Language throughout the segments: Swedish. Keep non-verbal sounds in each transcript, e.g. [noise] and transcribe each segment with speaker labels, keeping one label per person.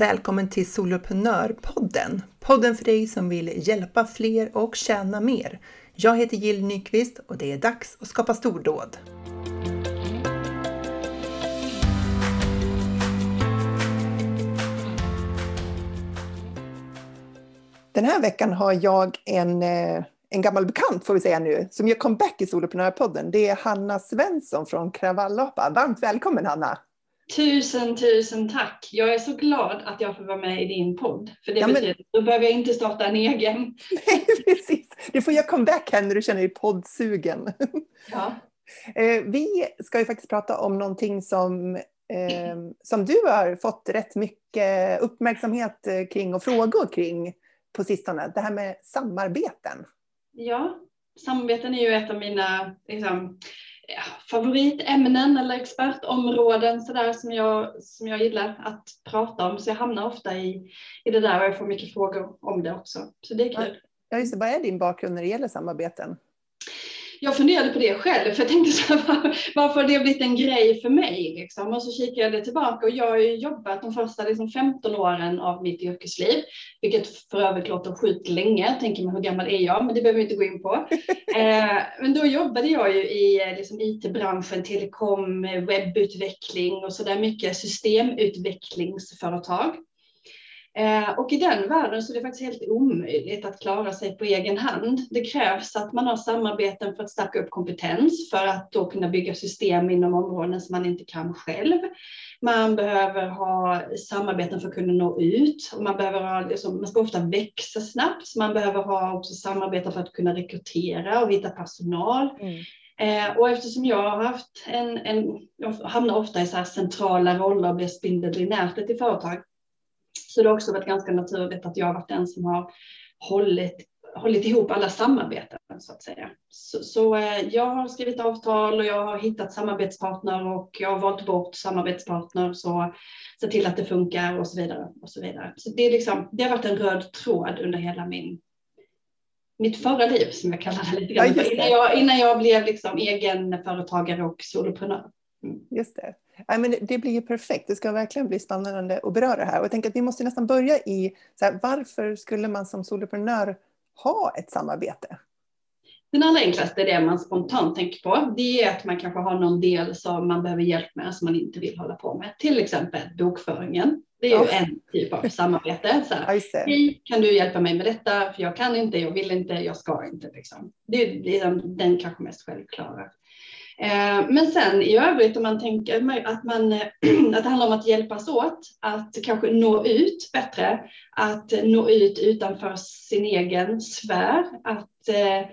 Speaker 1: välkommen till Soloprenörpodden. Podden för dig som vill hjälpa fler och tjäna mer. Jag heter Jill Nyqvist och det är dags att skapa stordåd. Den här veckan har jag en, eh, en gammal bekant får vi säga nu, som gör comeback i Soloprenörpodden. Det är Hanna Svensson från Kravallapa. Varmt välkommen Hanna!
Speaker 2: Tusen, tusen tack. Jag är så glad att jag får vara med i din podd. För det ja, betyder att då behöver jag inte starta en egen. [laughs]
Speaker 1: Nej, precis. Du får göra comeback här när du känner dig poddsugen. [laughs] Ja. Eh, vi ska ju faktiskt prata om någonting som, eh, som du har fått rätt mycket uppmärksamhet kring och frågor kring på sistone. Det här med samarbeten.
Speaker 2: Ja, samarbeten är ju ett av mina liksom, Eh, favoritämnen eller expertområden så där, som, jag, som jag gillar att prata om. Så jag hamnar ofta i, i det där och jag får mycket frågor om det också. Så det är kul.
Speaker 1: Ja, just det. Vad är din bakgrund när det gäller samarbeten?
Speaker 2: Jag funderade på det själv, för jag tänkte så här, [laughs] varför har det blivit en grej för mig? Liksom? Och så kikade jag tillbaka och jag har ju jobbat de första liksom, 15 åren av mitt yrkesliv, vilket för övrigt låter sjukt länge. Tänker mig hur gammal är jag? Men det behöver vi inte gå in på. [laughs] Eh, men då jobbade jag ju i eh, liksom, IT-branschen, telekom, webbutveckling och så där mycket systemutvecklingsföretag. Eh, och i den världen så är det faktiskt helt omöjligt att klara sig på egen hand. Det krävs att man har samarbeten för att stärka upp kompetens, för att då kunna bygga system inom områden som man inte kan själv. Man behöver ha samarbeten för att kunna nå ut och man behöver ha, liksom, man ska ofta växa snabbt, så man behöver ha också samarbeten för att kunna rekrytera och hitta personal. Mm. Eh, och eftersom jag har haft en, en jag hamnar ofta i så centrala roller och blir spindeln i nätet i företag, så det har också varit ganska naturligt att jag har varit den som har hållit, hållit ihop alla samarbeten så att säga. Så, så eh, jag har skrivit avtal och jag har hittat samarbetspartner och jag har valt bort samarbetspartner så se till att det funkar och så vidare och så vidare. Så det, är liksom, det har varit en röd tråd under hela min mitt förra liv som jag kallar det lite grann. Ja, innan, jag, innan jag blev liksom egen företagare och soloprenör.
Speaker 1: Mm. Just det. Ja, men det blir ju perfekt. Det ska verkligen bli spännande att beröra det här. Och jag tänker att vi måste nästan börja i så här, varför skulle man som soloprenör ha ett samarbete?
Speaker 2: Den allra enklaste, det man spontant tänker på, det är att man kanske har någon del som man behöver hjälp med som man inte vill hålla på med. Till exempel bokföringen. Det är ju ja. en typ av samarbete. Så här, kan du hjälpa mig med detta? För jag kan inte, jag vill inte, jag ska inte. Liksom. Det är liksom den kanske mest självklara. Eh, men sen i övrigt om man tänker att, man, [clears throat] att det handlar om att hjälpas åt, att kanske nå ut bättre, att nå ut utanför sin egen sfär, att, eh,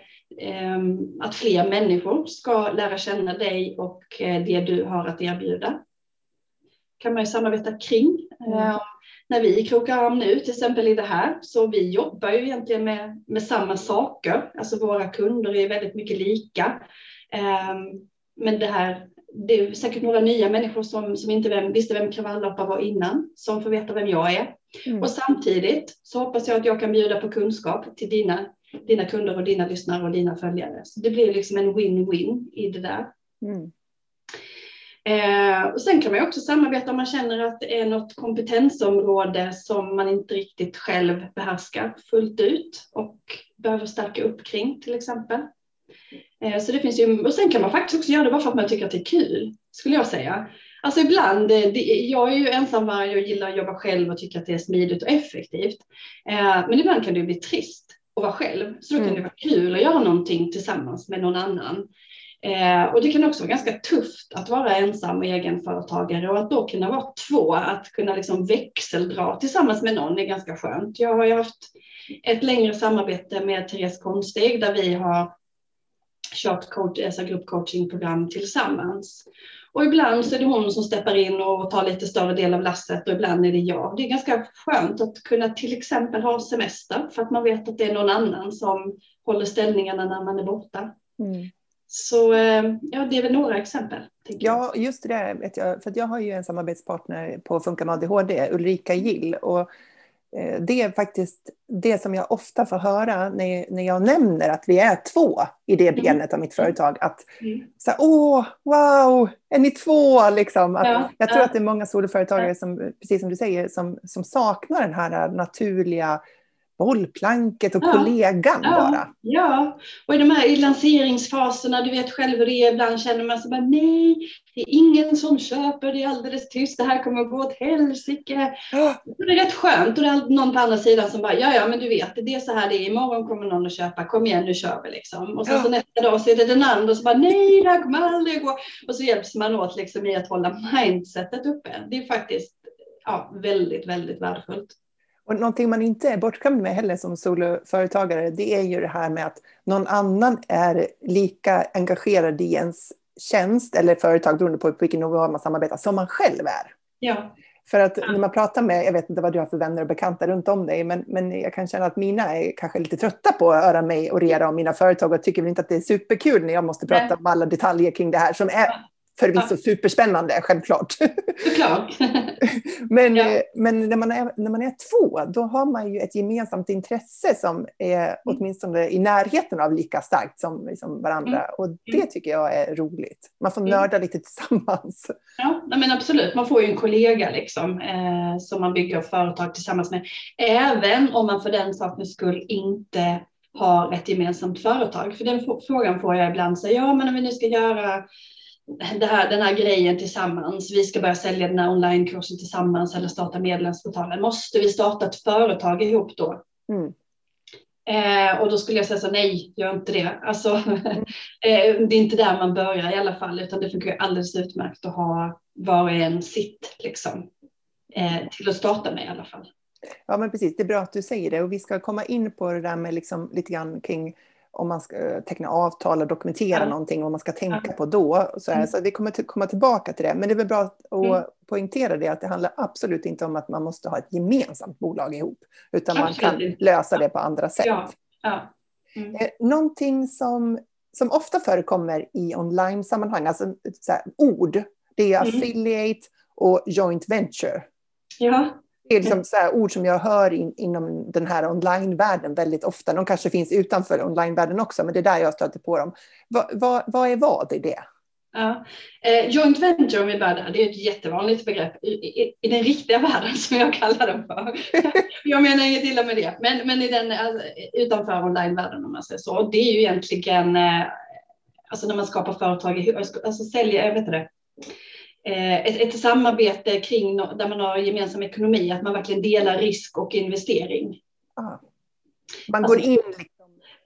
Speaker 2: att fler människor ska lära känna dig och eh, det du har att erbjuda. kan man ju samarbeta kring. Mm. När vi krokar arm nu, till exempel i det här, så vi jobbar ju egentligen med, med samma saker. Alltså våra kunder är väldigt mycket lika. Men det här, det är säkert några nya människor som, som inte vem, visste vem kravalloppa var innan, som får veta vem jag är. Mm. Och samtidigt så hoppas jag att jag kan bjuda på kunskap till dina, dina kunder och dina lyssnare och dina följare. Så det blir liksom en win-win i det där. Mm. Eh, och sen kan man också samarbeta om man känner att det är något kompetensområde som man inte riktigt själv behärskar fullt ut och behöver stärka upp kring till exempel. Eh, så det finns ju, och sen kan man faktiskt också göra det bara för att man tycker att det är kul, skulle jag säga. Alltså ibland, eh, det, jag är ju ensamvarg och gillar att jobba själv och tycker att det är smidigt och effektivt. Eh, men ibland kan det bli trist att vara själv, så då kan mm. det vara kul att göra någonting tillsammans med någon annan. och det kan också vara ganska tufft att vara ensam och egenföretagare och att då kunna vara två, att kunna liksom växeldra tillsammans med någon är ganska skönt. Jag har ju haft ett längre samarbete med Therese Konsteg där vi har kört coach, alltså gruppcoachingprogram tillsammans. Och ibland så är det hon som steppar in och tar lite större del av lasset och ibland är det jag. Det är ganska skönt att kunna till exempel ha semester för att man vet att det är någon annan som håller ställningarna när man är borta. Mm. Så eh, ja, det är väl några exempel.
Speaker 1: Ja, just det. Vet jag, för jag har ju en samarbetspartner på Funka med ADHD, Ulrika Gill. Och Eh, det är faktiskt det som jag ofta får höra när, när jag nämner att vi är två i det mm. benet av mitt företag. Att mm. så här, åh, wow, är ni två? Liksom. Att, ja, jag tror ja. att det är många soloföretagare som, precis som du säger, som, som saknar den här naturliga bollplanket och ja. kollegan ja. bara.
Speaker 2: Ja, och i de här i lanseringsfaserna, du vet själv hur det är, ibland känner man sig bara nej, det är ingen som köper, det är alldeles tyst, det här kommer att gå åt helsike. Ja. Det är rätt skönt och det är någon på andra sidan som bara, ja ja men du vet, det är så här det är, imorgon kommer någon att köpa, kom igen nu kör vi liksom. Och sen ja. så nästa dag så är det den andra som bara, nej det här kommer aldrig gå. Och så hjälps man åt liksom i att hålla mindsetet uppe. Det är faktiskt ja, väldigt, väldigt värdefullt.
Speaker 1: Och någonting man inte är bortskämd med heller som soloföretagare, det är ju det här med att någon annan är lika engagerad i ens tjänst eller företag, beroende på vilken nivå man samarbetar, som man själv är.
Speaker 2: Ja.
Speaker 1: För att när man pratar med, jag vet inte vad du har för vänner och bekanta runt om dig, men, men jag kan känna att mina är kanske lite trötta på att höra mig orera om mina företag och tycker väl inte att det är superkul när jag måste prata Nej. om alla detaljer kring det här som är Förvisso ja. superspännande, självklart.
Speaker 2: Såklart. [laughs]
Speaker 1: men ja. Eh, men när, man är, när man är två, då har man ju ett gemensamt intresse som är mm. åtminstone i närheten av lika starkt som liksom varandra. Mm. Och det mm. tycker jag är roligt. Man får mm. nörda lite tillsammans.
Speaker 2: Ja, men absolut. Man får ju en kollega liksom, eh, som man bygger företag tillsammans med. Även om man för den sakens skull inte har ett gemensamt företag. För den frågan får jag ibland. Så, ja, men om vi nu ska göra det här, den här grejen tillsammans. Vi ska börja sälja den här onlinekursen tillsammans eller starta medlemsportalen. Måste vi starta ett företag ihop då? Mm. Eh, och då skulle jag säga så nej, gör inte det. Alltså, [laughs] eh, det är inte där man börjar i alla fall, utan det funkar alldeles utmärkt att ha var och en sitt liksom, eh, till att starta med i alla fall.
Speaker 1: Ja, men precis. Det är bra att du säger det och vi ska komma in på det där med liksom lite grann kring om man ska teckna avtal och dokumentera ja. någonting, vad man ska tänka ja. på då. Så, här, mm. så vi kommer att komma tillbaka till det. Men det är väl bra att mm. poängtera det, att det handlar absolut inte om att man måste ha ett gemensamt bolag ihop, utan absolut. man kan lösa det på andra sätt. Ja. Ja. Mm. Eh, någonting som, som ofta förekommer i online-sammanhang, alltså här, ord, det är mm. affiliate och joint venture.
Speaker 2: Ja.
Speaker 1: Det är liksom så ord som jag hör in, inom den här online-världen väldigt ofta. De kanske finns utanför online-världen också, men det är där jag stöter på dem. Va, va, vad är vad i det?
Speaker 2: Ja. Eh, joint venture, om vi börjar där, det är ett jättevanligt begrepp i, i, i, den riktiga världen som jag kallar den för. [laughs] jag menar inget illa med det, men, men i den, alltså, utanför online-världen om man säger så. Det är ju egentligen, eh, alltså när man skapar företag, alltså säljer, jag vet inte det, ett, ett samarbete kring där man har gemensam ekonomi, att man verkligen delar risk och investering.
Speaker 1: Aha. Man går alltså, in liksom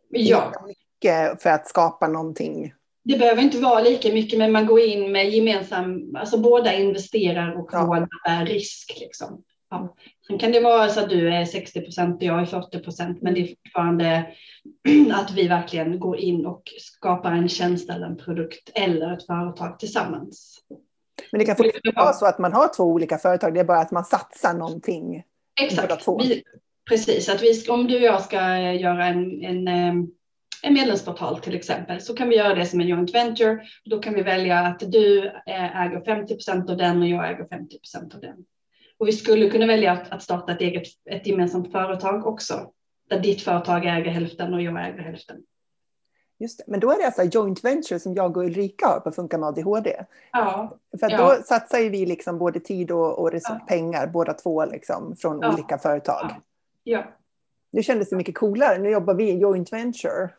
Speaker 1: ja. mycket för att skapa någonting.
Speaker 2: Det behöver inte vara lika mycket, men man går in med gemensam, alltså båda investerar och båda bär risk. Liksom. Ja. Sen kan det vara så att du är 60 procent och jag är 40 procent, men det är fortfarande [clears throat] att vi verkligen går in och skapar en tjänst eller en produkt eller ett företag tillsammans.
Speaker 1: Men det kan fortfarande vara så att man har två olika företag, det är bara att man satsar någonting.
Speaker 2: Exakt, vi, precis. Att vi, om du och jag ska göra en, en, en medlemsportal till exempel så kan vi göra det som en joint venture. Då kan vi välja att du äger 50 procent av den och jag äger 50 procent av den. Och vi skulle kunna välja att, att starta ett eget, ett gemensamt företag också, där ditt företag äger hälften och jag äger hälften.
Speaker 1: Just det. Men då är det alltså joint venture som jag och Ulrika har på Funka med ADHD.
Speaker 2: Ja.
Speaker 1: För ja. då satsar ju vi liksom både tid och, och ja. pengar, båda två, liksom, från ja. olika företag.
Speaker 2: Ja.
Speaker 1: Nu kändes det mycket coolare. Nu jobbar vi joint venture.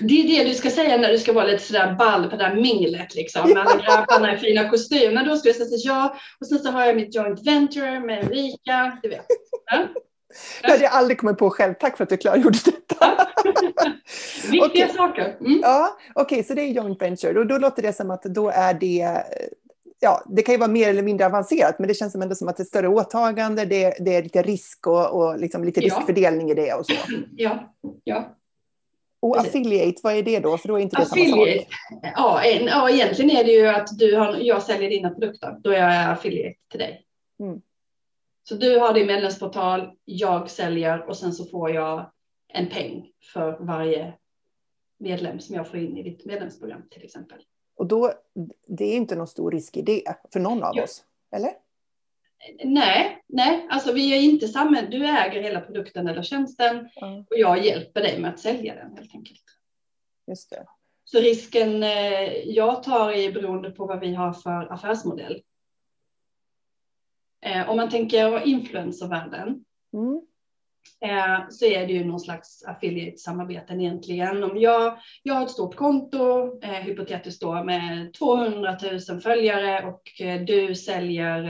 Speaker 2: Det är det du ska säga när du ska vara lite sådär ball på det där minglet liksom. Med alla grabbarna i fina kostymer. Då ska du säga ja. Och sen så har jag mitt joint venture med Ulrika. Du vet. Ja.
Speaker 1: Det hade jag aldrig kommit på själv. Tack för att du klargjorde detta. [laughs]
Speaker 2: Viktiga okay. saker. Mm.
Speaker 1: Ja, Okej, okay, så det är joint venture. Och då låter det som att då är det ja, det kan ju vara mer eller mindre avancerat, men det känns som ändå som att det är ett större åtagande, det, det är lite risk och, och liksom lite riskfördelning i det och så. [clears throat]
Speaker 2: Ja, ja.
Speaker 1: Och affiliate, vad är det då? För då är inte det
Speaker 2: affiliate, samma sak. Ja, ja, egentligen är det ju att du har, jag säljer dina produkter, då är jag affiliate till dig. Mm. Så du har din medlemsportal, jag säljer och sen så får jag en peng för varje medlem som jag får in i ditt medlemsprogram till exempel.
Speaker 1: Och då, det är inte någon stor risk i det för någon av jo. oss, eller?
Speaker 2: Nej, nej, alltså vi är inte samma. Du äger hela produkten eller tjänsten mm. och jag hjälper dig med att sälja den helt enkelt.
Speaker 1: Just det.
Speaker 2: Så risken eh, jag tar är beroende på vad vi har för affärsmodell. Eh, om man tänker influencervärlden mm. Eh, så är det ju någon slags affiliate-samarbeten egentligen. Om jag, jag har ett stort konto, hypotetiskt då, med 200 000 följare och du säljer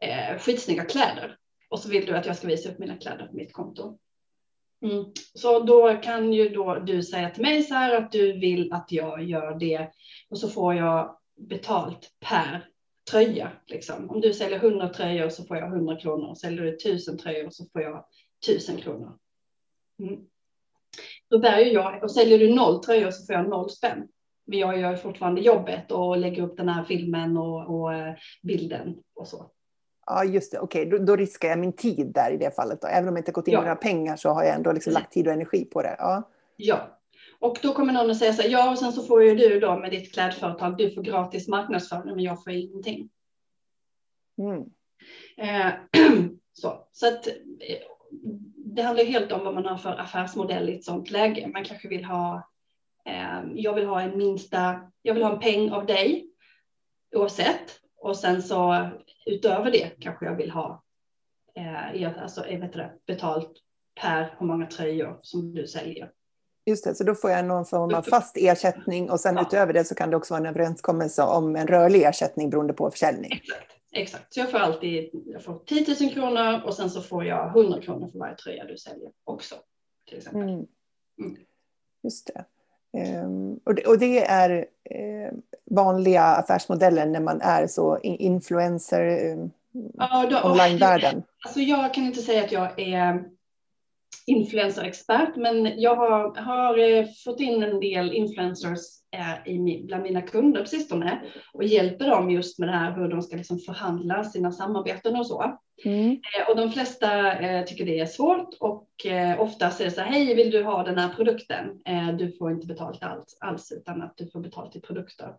Speaker 2: eh, skitsnygga kläder och så vill du att jag ska visa upp mina kläder på mitt konto. Mm. Så då kan ju då du säga till mig så här att du vill att jag gör det och så får jag betalt per tröja. Liksom. Om du säljer 100 tröjor så får jag 100 kronor. Säljer du 1000 tröjor så får jag 1000 kronor. Mm. Då bär ju jag, och säljer du noll tröjor så får jag noll spänn. Men jag gör fortfarande jobbet och lägger upp den här filmen och, och eh, bilden och så.
Speaker 1: Ja, just det. Okej, okay. då, då, riskar jag min tid där i det fallet. Då. Även om jag inte gått in med några pengar så har jag ändå liksom lagt tid och energi på det. Ja.
Speaker 2: ja. Och då kommer någon att säga så här, ja och sen så får ju du då med ditt klädföretag, du får gratis marknadsföring men jag får ingenting. Mm. Eh, [clears throat] så, så att eh, det handlar helt om vad man har för affärsmodell i ett sådant läge. Man kanske vill ha, eh, jag vill ha en minsta, jag vill ha en peng av dig oavsett. Och sen så utöver det kanske jag vill ha eh, alltså, vet det, betalt per hur många tröjor som du säljer.
Speaker 1: Just det, så då får jag någon form av fast ersättning och sen ja. utöver det så kan det också vara en överenskommelse om en rörlig ersättning beroende på försäljning.
Speaker 2: Exakt, exakt. så jag får alltid jag får 10 000 kronor och sen så får jag 100 kronor för varje tröja du säljer också. Till exempel. Mm.
Speaker 1: Mm. Just det. Um, och, det, och det är uh, vanliga affärsmodeller när man är så influencer um, ja, då, online-världen? [laughs]
Speaker 2: Alltså jag kan inte säga att jag är influencer-expert, men jag har, har eh, fått in en del influencers eh, i, bland mina kunder på sistone och hjälper dem just med det här hur de ska liksom förhandla sina samarbeten och så. Mm. Eh, och de flesta eh, tycker det är svårt och eh, ofta säger så här, hej vill du ha den här produkten? Du får inte betalt alls, alls utan att du får betalt i produkter.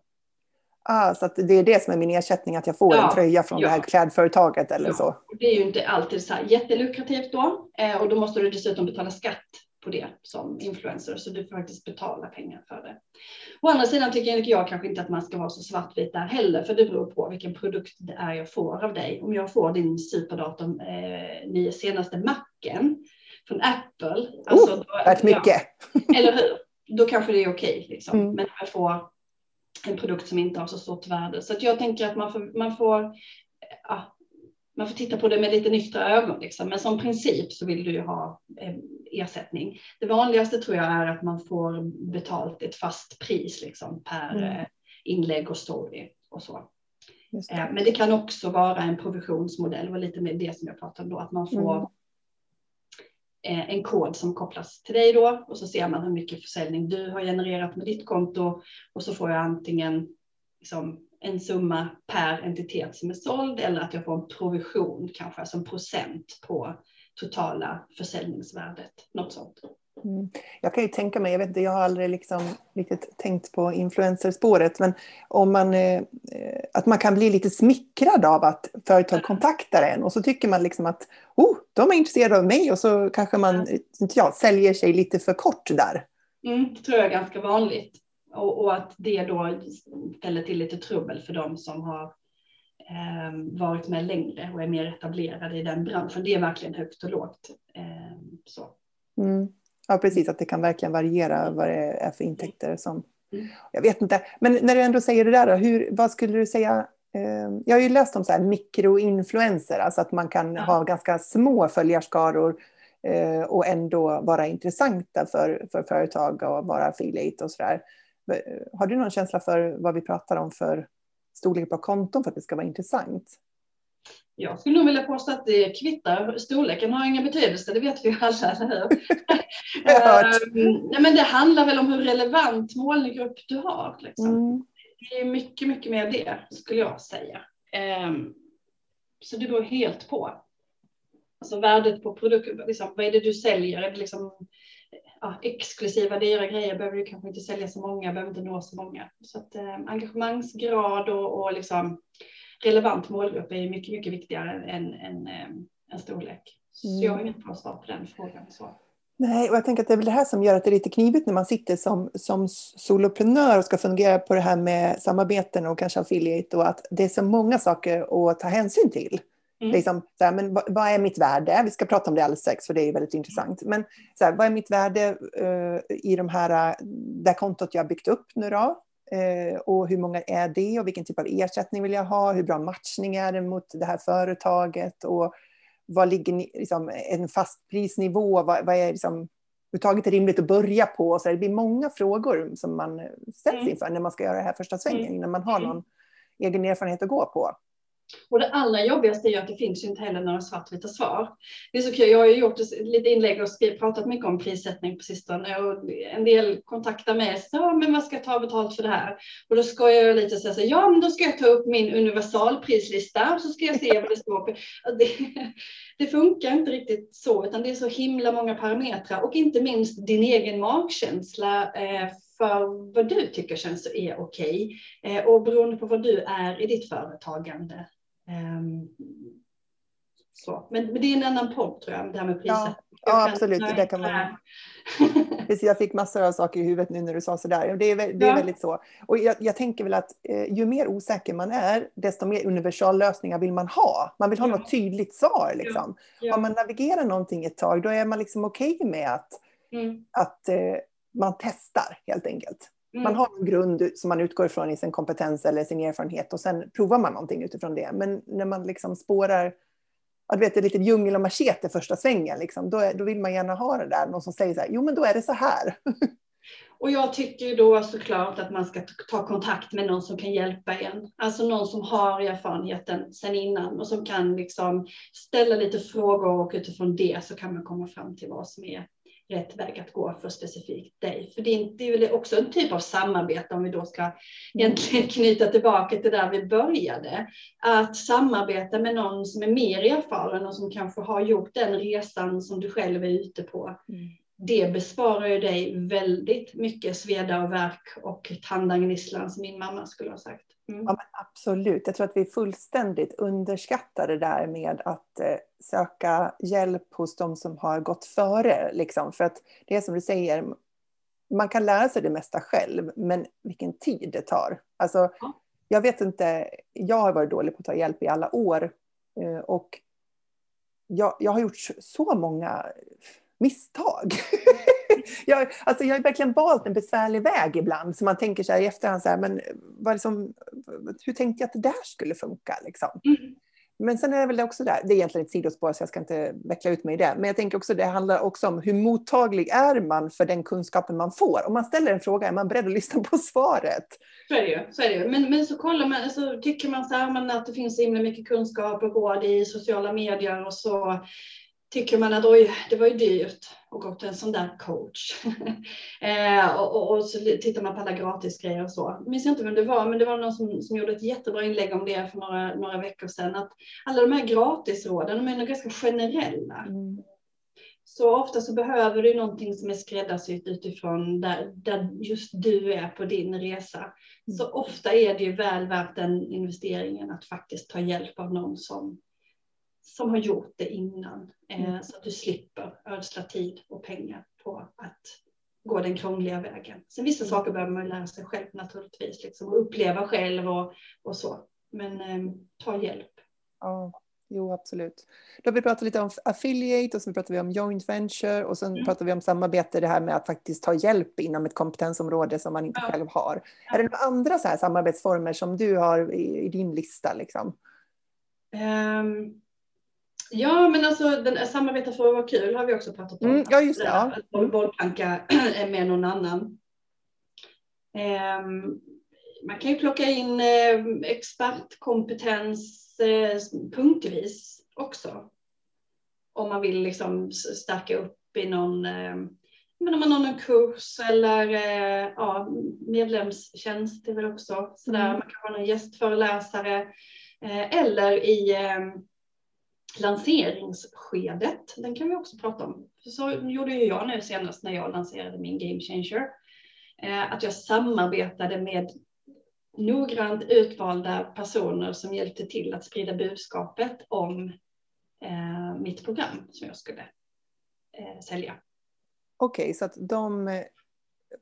Speaker 1: Ah, så det är det som är min ersättning, att jag får ja, en tröja från ja. det här klädföretaget eller ja. så?
Speaker 2: Det är ju inte alltid så här jättelukrativt då eh, och då måste du dessutom betala skatt på det som influencer, så du får faktiskt betala pengar för det. Å andra sidan tycker jag kanske inte att man ska vara så svartvit där heller, för det beror på vilken produkt det är jag får av dig. Om jag får din superdator, eh, senaste Macen från Apple.
Speaker 1: Alltså, oh, då, mycket.
Speaker 2: Ja, eller hur? Då kanske det är okej, okay, liksom. mm. men om jag får en produkt som inte har så stort värde. Så jag tänker att man får, man får, ja, man får titta på det med lite nyktra ögon. Liksom. Men som princip så vill du ju ha eh, ersättning. Det vanligaste tror jag är att man får betalt ett fast pris liksom, per mm. Eh, inlägg och story och så. Det. Eh, men det kan också vara en provisionsmodell, och lite med det som jag pratade om då, att man får mm. Eh, en kod som kopplas till dig då och så ser man hur mycket försäljning du har genererat med ditt konto och så får jag antingen liksom en summa per entitet som är såld eller att jag får en provision kanske som procent på totala försäljningsvärdet. Något sånt.
Speaker 1: Mm. Jag kan ju tänka mig, jag vet inte, jag har aldrig liksom riktigt tänkt på influencerspåret, men om man, eh, att man kan bli lite smickrad av att företag kontaktar en och så tycker man liksom att oh, de är intresserade av mig och så kanske man inte jag, säljer sig lite för kort där.
Speaker 2: Mm, det tror jag är ganska vanligt och, och att det då ställer till lite trubbel för dem som har eh, varit med längre och är mer etablerade i den branschen. Det är verkligen högt och lågt. Eh, så.
Speaker 1: Mm. Ja, precis, att det kan verkligen variera vad det är för intäkter som... Mm. Jag vet inte, men när du ändå säger det där, då, hur, vad skulle du säga? Eh, jag har ju läst om så här mikroinfluenser, alltså att man kan ja. ha ganska små följarskaror eh, och ändå vara intressanta för, för företag och vara affiliate och sådär. Har du någon känsla för vad vi pratar om för storlek på konton för att det ska vara intressant?
Speaker 2: Jag skulle nog vilja påstå att det kvittar. Storleken har ingen betydelse, det vet vi alla, um, [laughs] nej, men det handlar väl om hur relevant målgrupp du har. Liksom. Mm. Det är mycket, mycket mer det, skulle jag säga. Um, så det beror helt på. Alltså värdet på produkten, liksom, vad är det du säljer? Är det liksom, ja, exklusiva dyra grejer behöver du kanske inte sälja så många, behöver inte nå så många. Så att, eh, engagemangsgrad och, och liksom, relevant målgrupp är mycket, mycket viktigare än, än, än storlek. Så jag har mm. inget bra svar på den frågan. Så.
Speaker 1: Nej, och jag tänker att det är väl det här som gör att det är lite knivigt när man sitter som, som soloprenör och ska fungera på det här med samarbeten och kanske affiliate och att det är så många saker att ta hänsyn till. Mm. Liksom, så här, men vad, vad, är mitt värde? Vi ska prata om det alldeles strax för det är väldigt intressant. Men så här, vad är mitt värde uh, i de här, det kontot jag har byggt upp nu då? Uh, och hur många är det och vilken typ av ersättning vill jag ha? Hur bra matchning är det mot det här företaget? Och vad ligger liksom, en fast prisnivå? Vad, vad är liksom, överhuvudtaget rimligt att börja på? Så det blir många frågor som man ställs mm. inför när man ska göra det här första svängen, mm. innan man har mm. någon egen erfarenhet att gå på.
Speaker 2: Och det allra jobbigaste är att det finns ju inte heller några svartvita svar. Det är så kul, jag har ju gjort lite inlägg och skrivit, pratat mycket om prissättning på sistone och en del kontaktar mig och säger, men vad ska jag ta betalt för det här? Och då ska jag lite säga så ja men då ska jag ta upp min universalprislista och så ska jag se vad det står på. Det, [laughs] det funkar inte riktigt så, utan det är så himla många parametrar och inte minst din egen magkänsla eh, för vad du tycker känns är okej okay. Och beroende på vad du är i ditt företagande. Ehm, så. Men, men det är en annan podd tror jag, det här med priset.
Speaker 1: Ja, ja absolut. Det kan man... [laughs] Precis, jag fick massor av saker i huvudet nu när du sa sådär. Det är, det är ja. väldigt så. Och jag, jag, tänker väl att eh, ju mer osäker man är, desto mer universallösningar vill man ha. Man vill ha ja. något tydligt svar. Liksom. Ja. Om man navigerar någonting ett tag, då är man liksom okej okay med att, mm. att eh, man testar helt enkelt. Mm. Man har en grund som man utgår ifrån i sin kompetens eller sin erfarenhet och sen provar man någonting utifrån det. Men när man liksom spårar, jag vet, det är lite djungel och machete första svängen, liksom, då, då vill man gärna ha det där, någon som säger så här, jo men då är det så här. [laughs]
Speaker 2: Och jag tycker då såklart att man ska ta kontakt med någon som kan hjälpa en. Alltså någon som har erfarenheten sedan innan och som kan liksom ställa lite frågor och utifrån det så kan man komma fram till vad som är rätt väg att gå för specifikt dig. För det är, det också en typ av samarbete om vi då ska egentligen knyta tillbaka till där vi började. Att samarbeta med någon som är mer erfaren och som kanske har gjort den resan som du själv är ute på. Mm. Det besparar ju dig väldigt mycket sveda och verk och tandagnisslan som min mamma skulle ha sagt.
Speaker 1: Mm. Ja, absolut. Jag tror att vi fullständigt underskattar det där med att eh, söka hjälp hos de som har gått före. Liksom. För att det är som du säger, man kan lära sig det mesta själv, men vilken tid det tar. Alltså, ja. Jag vet inte, jag har varit dålig på att ta hjälp i alla år. Eh, och jag, jag har gjort så många misstag. [laughs] jag, alltså jag har verkligen valt en besvärlig väg ibland. Så man tänker så här i efterhand, så här, men vad liksom, hur tänkte jag att det där skulle funka? Liksom? Mm. Men sen är det väl också där, det är egentligen ett sidospår så jag ska inte veckla ut mig i det. Men jag tänker också det handlar också om hur mottaglig är man för den kunskapen man får? Om man ställer en fråga, är man beredd att lyssna på svaret?
Speaker 2: Så är det ju. Så är det ju. Men, men så kollar man, så tycker man så här, att det finns så himla mycket kunskap och råd i sociala medier och så tycker man att oj, det var ju dyrt att gå till en sån där coach. [laughs] eh, och, och, och, så tittar man på alla gratisgrejer och så. Jag minns inte vem det var, men det var någon som, som gjorde ett jättebra inlägg om det för några, några veckor sedan. Att alla de här gratisråden, de är nog ganska generella. Mm. Så ofta så behöver du någonting som är skräddarsytt utifrån där, där just du är på din resa. Mm. Så ofta är det ju väl värt den investeringen att faktiskt ta hjälp av någon som som har gjort det innan. Eh, mm. Så att du slipper ödsla tid och pengar på att gå den krångliga vägen. Sen vissa saker behöver man lära sig själv naturligtvis, liksom, och uppleva själv och, och så. Men eh, ta hjälp.
Speaker 1: Ja, jo absolut. Då har vi pratat lite om affiliate och sen pratar vi om joint venture och sen mm. pratar vi om samarbete, det här med att faktiskt ta hjälp inom ett kompetensområde som man inte ja. själv har. Ja. Är det några andra så här samarbetsformer som du har i, i din lista? Liksom?
Speaker 2: Um, Ja, men alltså den, samarbeta för att vara kul har vi också pratat om. Mm,
Speaker 1: ja, just det. Ja.
Speaker 2: Mm. Bollplanka [clears throat] med någon annan. Um, man kan ju plocka in eh, expertkompetens eh, punktvis också. Om man vill liksom stärka upp i någon, eh, men om man har någon kurs eller eh, ja, medlemstjänst är väl också sådär. Mm. Man kan ha någon gästföreläsare eh, eller i eh, lanseringsskedet, den kan vi också prata om. Så gjorde ju jag nu senast när jag lanserade min Game Changer. Eh, att jag samarbetade med noggrant utvalda personer som hjälpte till att sprida budskapet om eh, mitt program som jag skulle eh, sälja.
Speaker 1: Okej, okay, så att de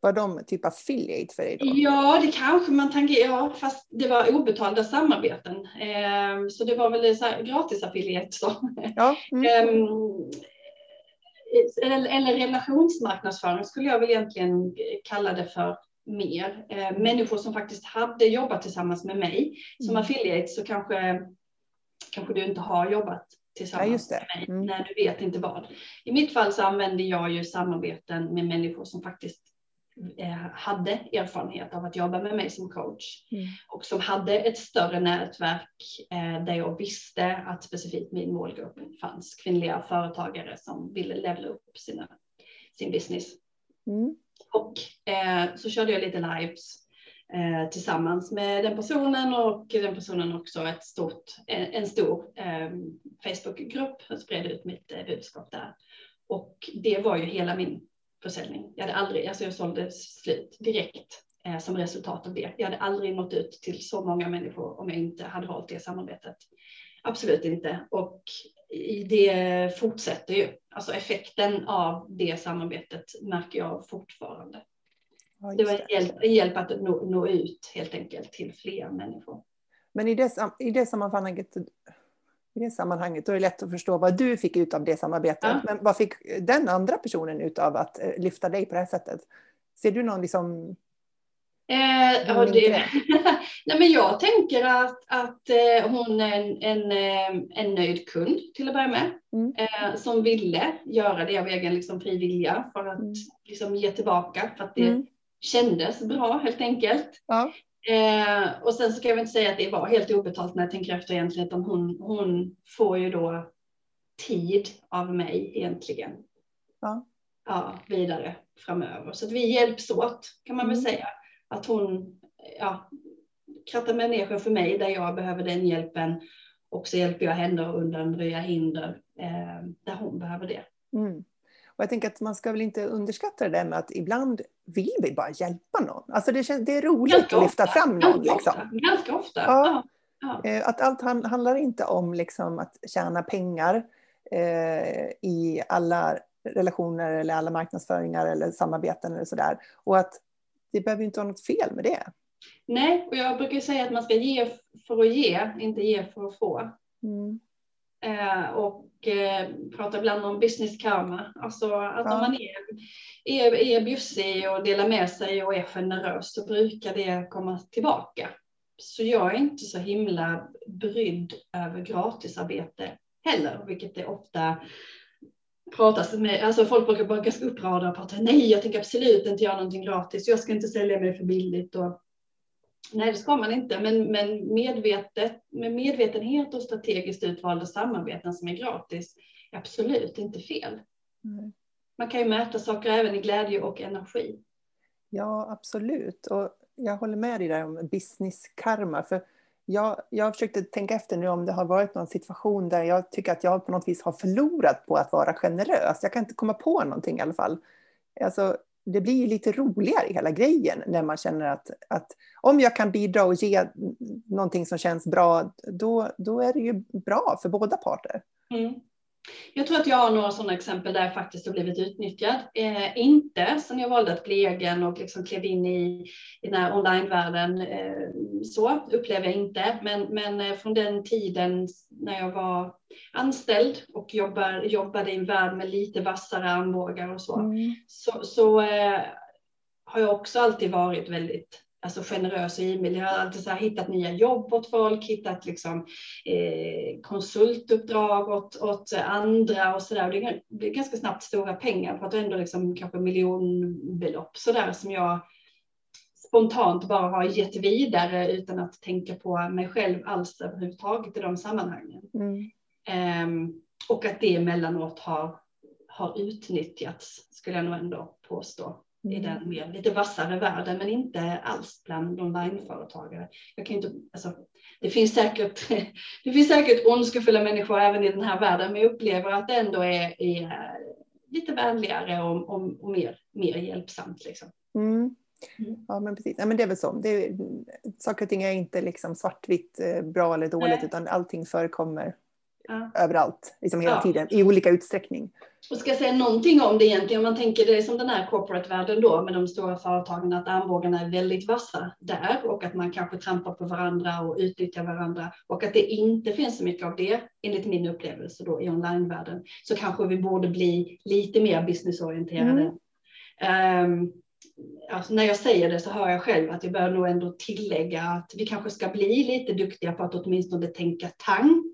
Speaker 1: var de typ affiliate för dig då?
Speaker 2: Ja, det kanske man tangerar, ja, fast det var obetalda samarbeten. Eh, så det var väl så här, gratis affiliate. Så. Ja. Mm. Eh, eller, eller relationsmarknadsföring skulle jag väl egentligen kalla det för mer. Eh, människor som faktiskt hade jobbat tillsammans med mig. Som mm. affiliate så kanske, kanske du inte har jobbat tillsammans ja, med mig. Mm. när du vet inte vad. I mitt fall så använder jag ju samarbeten med människor som faktiskt hade erfarenhet av att jobba med mig som coach mm. och som hade ett större nätverk eh, där jag visste att specifikt min målgrupp fanns kvinnliga företagare som ville levela upp sina, sin business. Mm. Och eh, så körde jag lite lives eh, tillsammans med den personen och den personen också ett stort, en, en stor eh, Facebookgrupp och spred ut mitt eh, budskap där. Och det var ju hela min försäljning. Jag hade aldrig, alltså jag sålde slut direkt eh, som resultat av det. Jag hade aldrig nått ut till så många människor om jag inte hade valt det samarbetet. Absolut inte. Och det fortsätter ju. Alltså effekten av det samarbetet märker jag fortfarande. Ja, det var en hjälp, hjälp att nå, nå, ut helt enkelt till fler människor.
Speaker 1: Men i det, i det sammanhanget i det sammanhanget, då är det lätt att förstå vad du fick ut av det samarbetet. Ja. Men vad fick den andra personen ut av att eh, lyfta dig på det här sättet? Ser du någon liksom
Speaker 2: Eh, ja, det, [laughs] nej, men jag tänker att, att eh, hon är en, en, eh, en nöjd kund till att börja med. Mm. Eh, som ville göra det av egen liksom, fri vilja för att mm. liksom, ge tillbaka. För att det mm. kändes bra helt enkelt. Ja. Eh, och sen så kan jag inte säga att det var helt obetalt när jag tänker efter egentligen. Utan hon, hon får ju då tid av mig egentligen. Ja. Ja, vidare framöver. Så att vi hjälps åt kan man väl mm. säga att hon ja, krattar människor för mig där jag behöver den hjälpen. Och så hjälper jag henne att undanröja hinder eh, där hon behöver det.
Speaker 1: Mm. Och jag tänker att man ska väl inte underskatta det där med att ibland vill vi bara hjälpa någon. Alltså det, känns, det är roligt ganska att lyfta ofta. fram någon.
Speaker 2: Ganska, liksom. ofta. ganska ofta. Ja.
Speaker 1: Ja. Eh, att allt handlar inte om liksom att tjäna pengar eh, i alla relationer eller alla marknadsföringar eller samarbeten eller sådär. Och att det behöver inte vara något fel med det.
Speaker 2: Nej, och jag brukar säga att man ska ge för att ge, inte ge för att få. Mm. Eh, och eh, pratar ibland om business karma, alltså att ja. om man är, är, är bjussig och delar med sig och är generös så brukar det komma tillbaka. Så jag är inte så himla brydd över gratisarbete heller, vilket är ofta pratas med, alltså folk brukar vara ganska upprörda och prata, nej jag tänker absolut inte göra någonting gratis, jag ska inte sälja mig för billigt. Och, nej det ska man inte, men, men medvetet, med medvetenhet och strategiskt utvalda samarbeten som är gratis är absolut inte fel. Mm. Man kan ju mäta saker även i glädje och energi.
Speaker 1: Ja, absolut. Och jag håller med dig där om business karma. För jag, jag försökte tänka efter nu om det har varit någon situation där jag tycker att jag på något vis har förlorat på att vara generös. Jag kan inte komma på någonting i alla fall. Alltså, det blir ju lite roligare i hela grejen när man känner att, att om jag kan bidra och ge någonting som känns bra, då, då är det ju bra för båda parter. Mm.
Speaker 2: Jag tror att jag har några sådana exempel där jag faktiskt har blivit utnyttjad. Eh, inte sen jag valde att bli egen och liksom klev in i, i den här onlinevärlden. Eh, så upplever jag inte. Men, men eh, från den tiden när jag var anställd och jobbar, jobbade i en värld med lite vassare armbågar och så, mm. så, så eh, har jag också alltid varit väldigt alltså generös och givmild. Jag har alltid så hittat nya jobb åt folk, hittat liksom, eh, konsultuppdrag åt, åt andra och så där. Det blir ganska snabbt stora pengar, på att ändå liksom kanske miljonbelopp så där som jag spontant bara har gett vidare utan att tänka på mig själv alls överhuvudtaget i de sammanhangen. Mm. Um, och att det emellanåt har, har utnyttjats skulle jag nog ändå påstå i den mm. mer lite vassare världen, men inte alls bland onlineföretagare. Jag kan inte, alltså, det, finns säkert, [laughs] det finns säkert ondskefulla människor även i den här världen, men jag upplever att det ändå är, är lite vänligare och, och, och, mer, mer hjälpsamt. Liksom.
Speaker 1: Mm. Mm. Ja, men precis. Ja, men det är väl så. Det är, saker och ting är inte liksom svartvitt, eh, bra eller dåligt, Nej. utan allting förekommer ja. överallt, liksom hela ja. tiden, i olika utsträckning.
Speaker 2: Och ska jag säga någonting om det egentligen, om man tänker det som den här corporate-världen då med de stora företagen, att armbågarna är väldigt vassa där och att man kanske trampar på varandra och utnyttjar varandra och att det inte finns så mycket av det, enligt min upplevelse då i online-världen, så kanske vi borde bli lite mer businessorienterade. Mm. Um, alltså när jag säger det så hör jag själv att jag bör nog ändå tillägga att vi kanske ska bli lite duktiga på att åtminstone tänka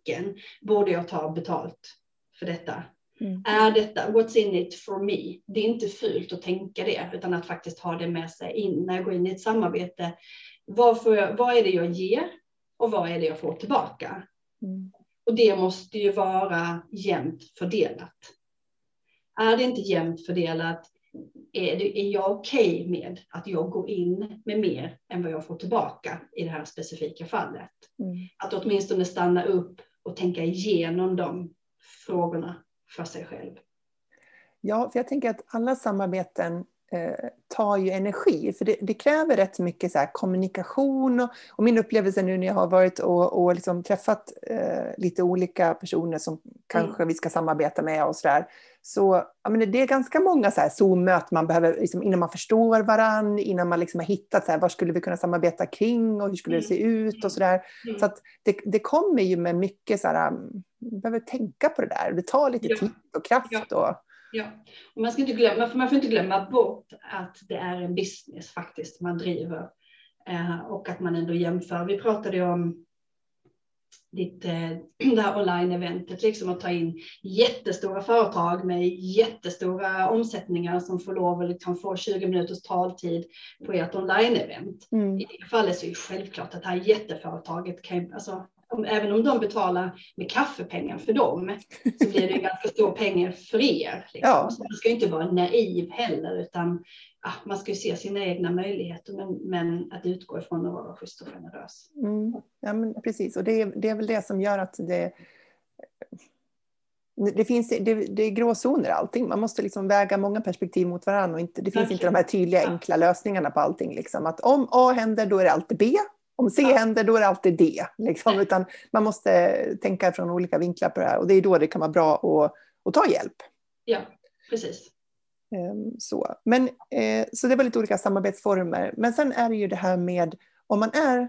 Speaker 2: tanken. Borde jag ta betalt för detta? Mm. Är detta, what's in it for me? Det är inte fult att tänka det, utan att faktiskt ha det med sig in när jag går in i ett samarbete. Vad, jag, vad är det jag ger och vad är det jag får tillbaka? Mm. Och det måste ju vara jämnt fördelat. Är det inte jämnt fördelat, är, det, är jag okej okay med att jag går in med mer än vad jag får tillbaka i det här specifika fallet? Mm. Att åtminstone stanna upp och tänka igenom de frågorna för sig själv.
Speaker 1: Ja, för jag tänker att alla samarbeten eh, tar ju energi, för det, det kräver rätt mycket så kommunikation. Och, och, min upplevelse nu när jag har varit och, och liksom träffat eh, lite olika personer som kanske mm. vi ska samarbeta med och så där. Så ja, men det är ganska många Zoom-möten man behöver, liksom, innan man förstår varandra, innan man liksom har hittat så här, vad skulle vi kunna samarbeta kring och hur skulle det se mm. ut och sådär. Mm. Så att det, det kommer ju med mycket så här, man behöver tänka på det där. Det tar lite ja. tid och kraft. Och,
Speaker 2: Ja, och man, ska inte glömma, för man får inte glömma bort att det är en business faktiskt man driver eh, och att man ändå jämför. Vi pratade om ditt, eh, [clears throat] det här online-eventet, liksom att ta in jättestora företag med jättestora omsättningar som får lov att liksom få 20 minuters taltid på ert online-event. Mm. I det fallet så är det självklart att det här jätteföretaget kan, alltså, om, även om de betalar med kaffepengar för dem, så blir det ganska stor pengar för er. Liksom. Ja. Så man ska inte vara naiv heller, utan ah, man ska ju se sina egna möjligheter, men, men att utgå ifrån att vara schysst och generös.
Speaker 1: Mm. Ja, men precis, och det är, det är väl det som gör att det det, finns, det, det är gråzoner allting. Man måste liksom väga många perspektiv mot varandra. Och inte, det finns okay. inte de här tydliga enkla lösningarna på allting. Liksom. Att om A händer, då är det alltid B. Om C händer, då är det alltid D. Liksom. Utan man måste tänka från olika vinklar på det här. Och det är då det kan vara bra att, att ta hjälp.
Speaker 2: Ja, precis.
Speaker 1: Ehm, så. Men, eh, så det var lite olika samarbetsformer. Men sen är det ju det här med om man är...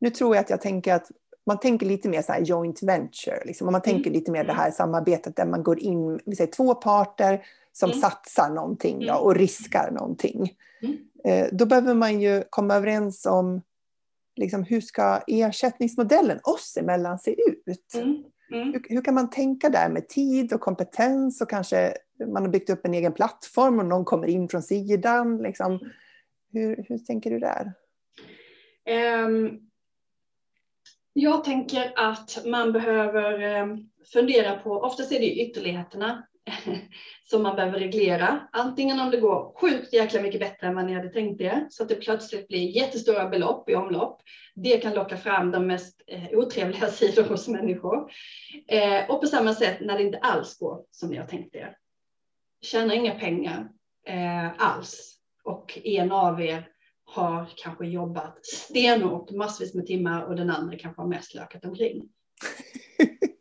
Speaker 1: Nu tror jag att jag tänker att man tänker lite mer så här joint venture. Liksom. Och man mm. tänker lite mer det här samarbetet där man går in, vi säger två parter som mm. satsar någonting ja, och riskar någonting. Mm. Eh, då behöver man ju komma överens om liksom, hur ska ersättningsmodellen oss emellan se ut? Mm. Mm. Hur, hur, kan man tänka där med tid och kompetens och kanske man har byggt upp en egen plattform och någon kommer in från sidan. Liksom. Hur, hur tänker du där?
Speaker 2: Um, jag tänker att man behöver um, fundera på, oftast är det ytterligheterna [laughs] som man behöver reglera. Antingen om det går sjukt jäkla mycket bättre än vad ni hade tänkt er, så att det plötsligt blir jättestora belopp i omlopp. Det kan locka fram de mest eh, otrevliga [laughs] sidor hos människor. Eh, och på samma sätt när det inte alls går som ni har tänkt er. Tjänar inga pengar eh, alls och en av er har kanske jobbat stenhårt massvis med timmar och den andra kanske har mest lökat omkring. [laughs]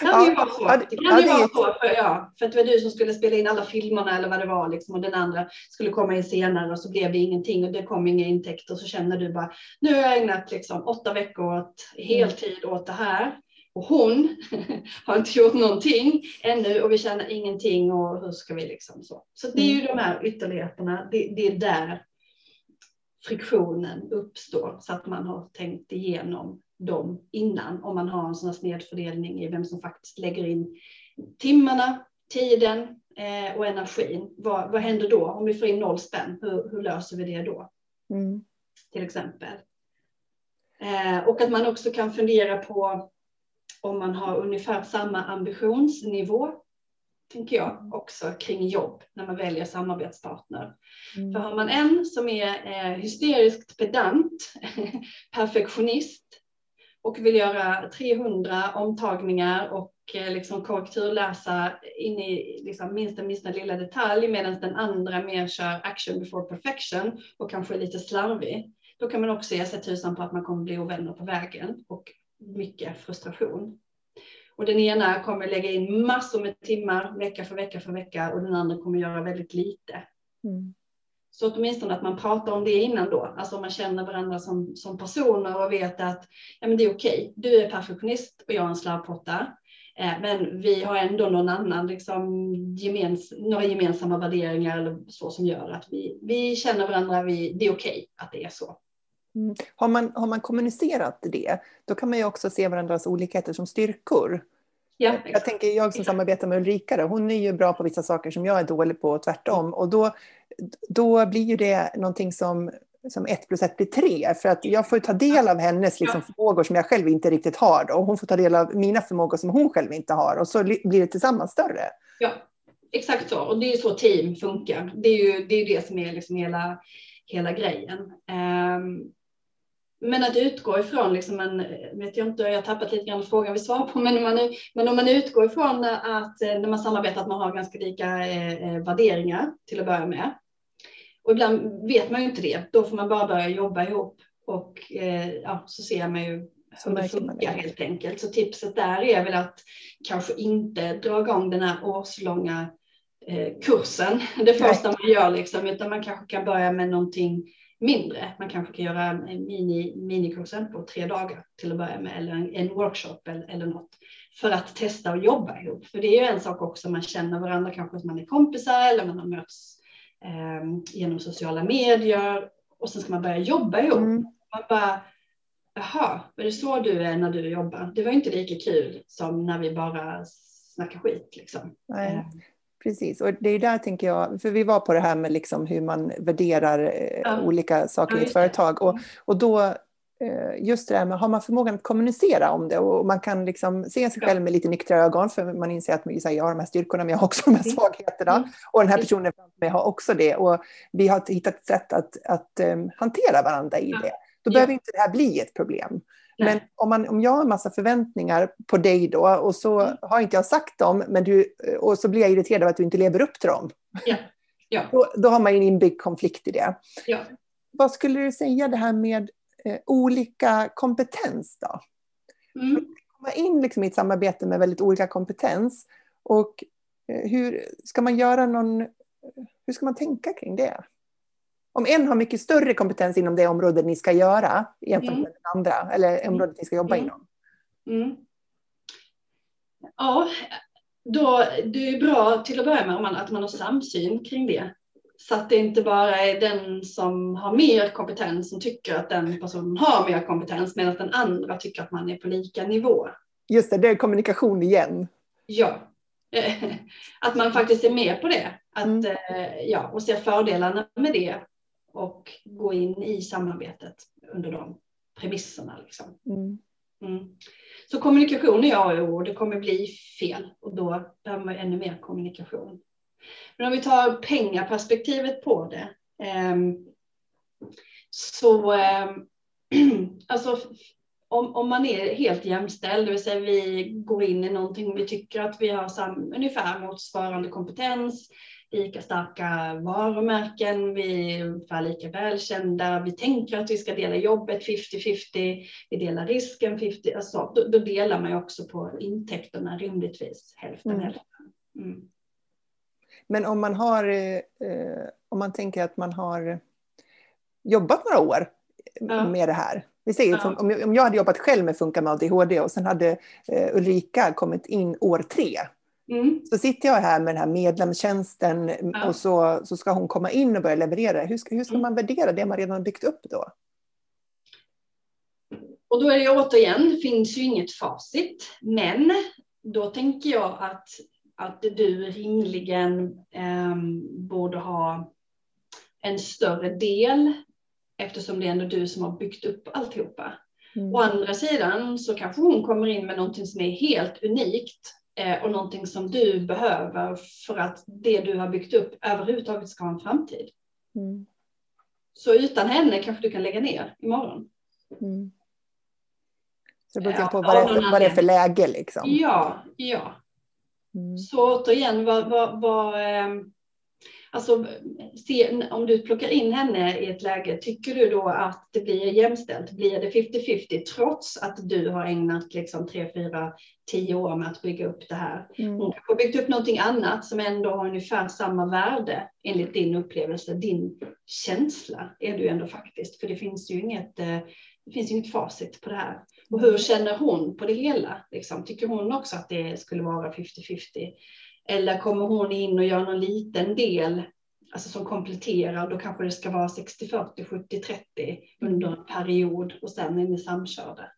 Speaker 2: Det kan ju vara så. Det kan ju vara så för, ja, för att det var du som skulle spela in alla filmerna eller vad det var liksom, och den andra skulle komma in senare och så blev det ingenting och det kom inga intäkter och så känner du bara nu har jag ägnat liksom åtta veckor åt heltid åt det här och hon [laughs] har inte gjort någonting ännu och vi tjänar ingenting och hur ska vi liksom så. Så det är ju mm. de här ytterligheterna, det, det är där friktionen uppstår så att man har tänkt igenom dem innan om man har en sån här snedfördelning i vem som faktiskt lägger in timmarna, tiden eh, och energin. Vad, vad händer då om vi får in noll spänn? Hur, hur löser vi det då? Mm. Till exempel. Eh, och att man också kan fundera på om man har ungefär samma ambitionsnivå tänker jag också kring jobb när man väljer samarbetspartner. Mm. För har man en som är eh, hysteriskt pedant, [laughs] perfektionist och vill göra 300 omtagningar och eh, liksom korrekturläsa in i liksom minsta, minsta lilla detalj medan den andra mer kör action before perfection och kanske är lite slarvig. Då kan man också ge sig tusan på att man kommer bli ovänner på vägen och mycket frustration. Och den ena kommer lägga in massor med timmar vecka för vecka för vecka och den andra kommer göra väldigt lite. Mm. Så åtminstone att man pratar om det innan då, alltså man känner varandra som, som personer och vet att ja, men det är okej, okay. du är perfektionist och jag är en slarvpotta. Eh, men vi har ändå någon annan, liksom, gemens, några gemensamma värderingar eller så som gör att vi, vi känner varandra, vi, det är okej okay att det är så.
Speaker 1: Mm. Har, man, har man kommunicerat det, då kan man ju också se varandras olikheter som styrkor. Ja, jag tänker jag som samarbetar med Ulrika, då, hon är ju bra på vissa saker som jag är dålig på och tvärtom. Och då, då blir ju det någonting som, som ett plus ett blir tre. För att jag får ta del av hennes liksom, förmågor som jag själv inte riktigt har. Då, och hon får ta del av mina förmågor som hon själv inte har. Och så blir det tillsammans större.
Speaker 2: Ja, exakt så. Och det är ju så team funkar. Det är ju det, är det som är liksom hela, hela grejen. Um, men att utgå ifrån, liksom en, vet jag inte, jag har tappat lite grann frågan vi svarar på, men, man, men om man utgår ifrån att eh, när man samarbetar att man har ganska lika eh, eh, värderingar till att börja med. Och ibland vet man ju inte det, då får man bara börja jobba ihop och eh, ja, så ser man ju hur det funkar helt enkelt. Så tipset där är väl att kanske inte dra igång den här årslånga eh, kursen [laughs] det första man gör, liksom, utan man kanske kan börja med någonting mindre. Man kanske kan göra en mini, minikursen på tre dagar till att börja med eller en, en workshop eller, eller något för att testa och jobba ihop. För det är ju en sak också, man känner varandra kanske som man är kompisar eller man har mötts eh, genom sociala medier och sen ska man börja jobba ihop. Mm. Man bara, jaha, är det så du är när du jobbar? Det var inte lika kul som när vi bara snackar skit liksom.
Speaker 1: Nej. Precis, och det är där tänker jag, för vi var på det här med liksom hur man värderar eh, ja. olika saker i ett företag. Och, mm. och då, eh, just det här med, har man förmågan att kommunicera om det och man kan liksom se sig själv med lite nyktra ögon, för man inser att jag har de här styrkorna, men jag har också de här mm. svagheterna. Mm. Och den här personen framför mig har också det. Och vi har hittat ett sätt att, att um, hantera varandra i det. Då behöver inte det här bli ett problem. Men om, man, om jag har en massa förväntningar på dig då och så mm. har inte jag sagt dem men du, och så blir jag irriterad av att du inte lever upp till dem.
Speaker 2: Ja. Ja. [laughs]
Speaker 1: Då, då, har man en inbyggd konflikt i det. Ja. Vad skulle du säga det här med eh, olika kompetens då? Mm. Komma in liksom i ett samarbete med väldigt olika kompetens. Och eh, hur ska man göra någon, hur ska man tänka kring det? Om en har mycket större kompetens inom det område ni ska göra jämfört mm. med den andra, eller området ni ska jobba mm. inom? Mm.
Speaker 2: Ja, då, det är bra till att börja med att man har samsyn kring det. Så att det inte bara är den som har mer kompetens som tycker att den personen har mer kompetens medan den andra tycker att man är på lika nivå.
Speaker 1: Just det, det är kommunikation igen.
Speaker 2: Ja, [laughs] att man faktiskt är med på det. Att, mm. Eh, ja, och ser fördelarna med det och gå in i samarbetet under de premisserna. Liksom. Mm. Mm. Så kommunikation är A och O och det kommer bli fel och då behöver man ännu mer kommunikation. Men om vi tar pengaperspektivet på det. Eh, så eh, [clears throat] alltså om, om man är helt jämställd, det vill säga vi går in i någonting och vi tycker att vi har sam, ungefär motsvarande kompetens, lika starka varumärken, vi är ungefär lika välkända, vi tänker att vi ska dela jobbet 50-50, vi delar risken 50, alltså, då, då delar man ju också på intäkterna rimligtvis hälften mm. hälften. Mm.
Speaker 1: Men om man har, eh, om man tänker att man har jobbat några år ja. med det här. Vi säger, ja. om jag hade jobbat själv med Funka med ADHD och sen hade eh, Ulrika kommit in år tre Mm. Så sitter jag här med den här medlemstjänsten ja. och så, så ska hon komma in och börja leverera. Hur ska, hur ska mm. man värdera det man redan har byggt upp då?
Speaker 2: Och då är det återigen, det finns ju inget facit, men då tänker jag att, att du rimligen eh, borde ha en större del eftersom det är ändå du som har byggt upp alltihopa. Mm. Å andra sidan så kanske hon kommer in med någonting som är helt unikt och någonting som du behöver för att det du har byggt upp överhuvudtaget ska ha en framtid. Mm. Så utan henne kanske du kan lägga ner imorgon. Mm.
Speaker 1: Så det beror på vad, det för, vad det är för läge liksom?
Speaker 2: Ja, ja. Mm. Så återigen, vad, vad, vad ehm, Alltså, se, om du plockar in henne i ett läge, tycker du då att det blir jämställt? Blir det 50-50 trots att du har ägnat liksom 3, 4, 10 år med att bygga upp det här? Mm. Hon kanske har byggt upp någonting annat som ändå har ungefär samma värde enligt din upplevelse, din känsla är du ändå faktiskt. För det finns ju inget, eh, det finns inget facit på det här. Och hur känner hon på det hela? Liksom, tycker hon också att det skulle vara 50-50? Eller kommer hon in och gör någon liten del alltså som kompletterar, då kanske det ska vara 60-40, 70-30 under en period och sen är ni samkörda.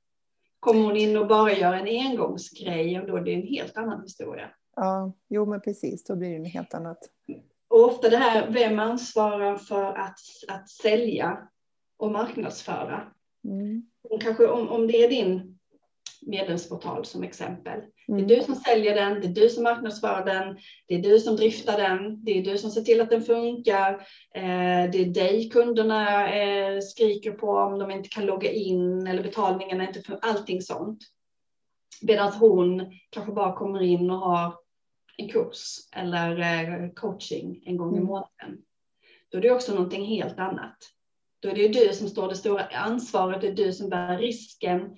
Speaker 2: Kommer hon in och bara gör en engångsgrej och då är det en helt annan historia.
Speaker 1: Ja, jo men precis, då blir det en helt annat.
Speaker 2: Och ofta det här, vem ansvarar för att, att sälja och marknadsföra? Mm. Och kanske om, om det är din medlemsportal som exempel. Mm. Det är du som säljer den, det är du som marknadsför den, det är du som driftar den, det är du som ser till att den funkar. Eh, det är dig kunderna eh, skriker på om de inte kan logga in eller betalningen är inte för allting sånt. Medan hon kanske bara kommer in och har en kurs eller eh, coaching en gång i mm. månaden. Då är det också någonting helt annat. Då är det du som står det stora ansvaret, det är du som bär risken,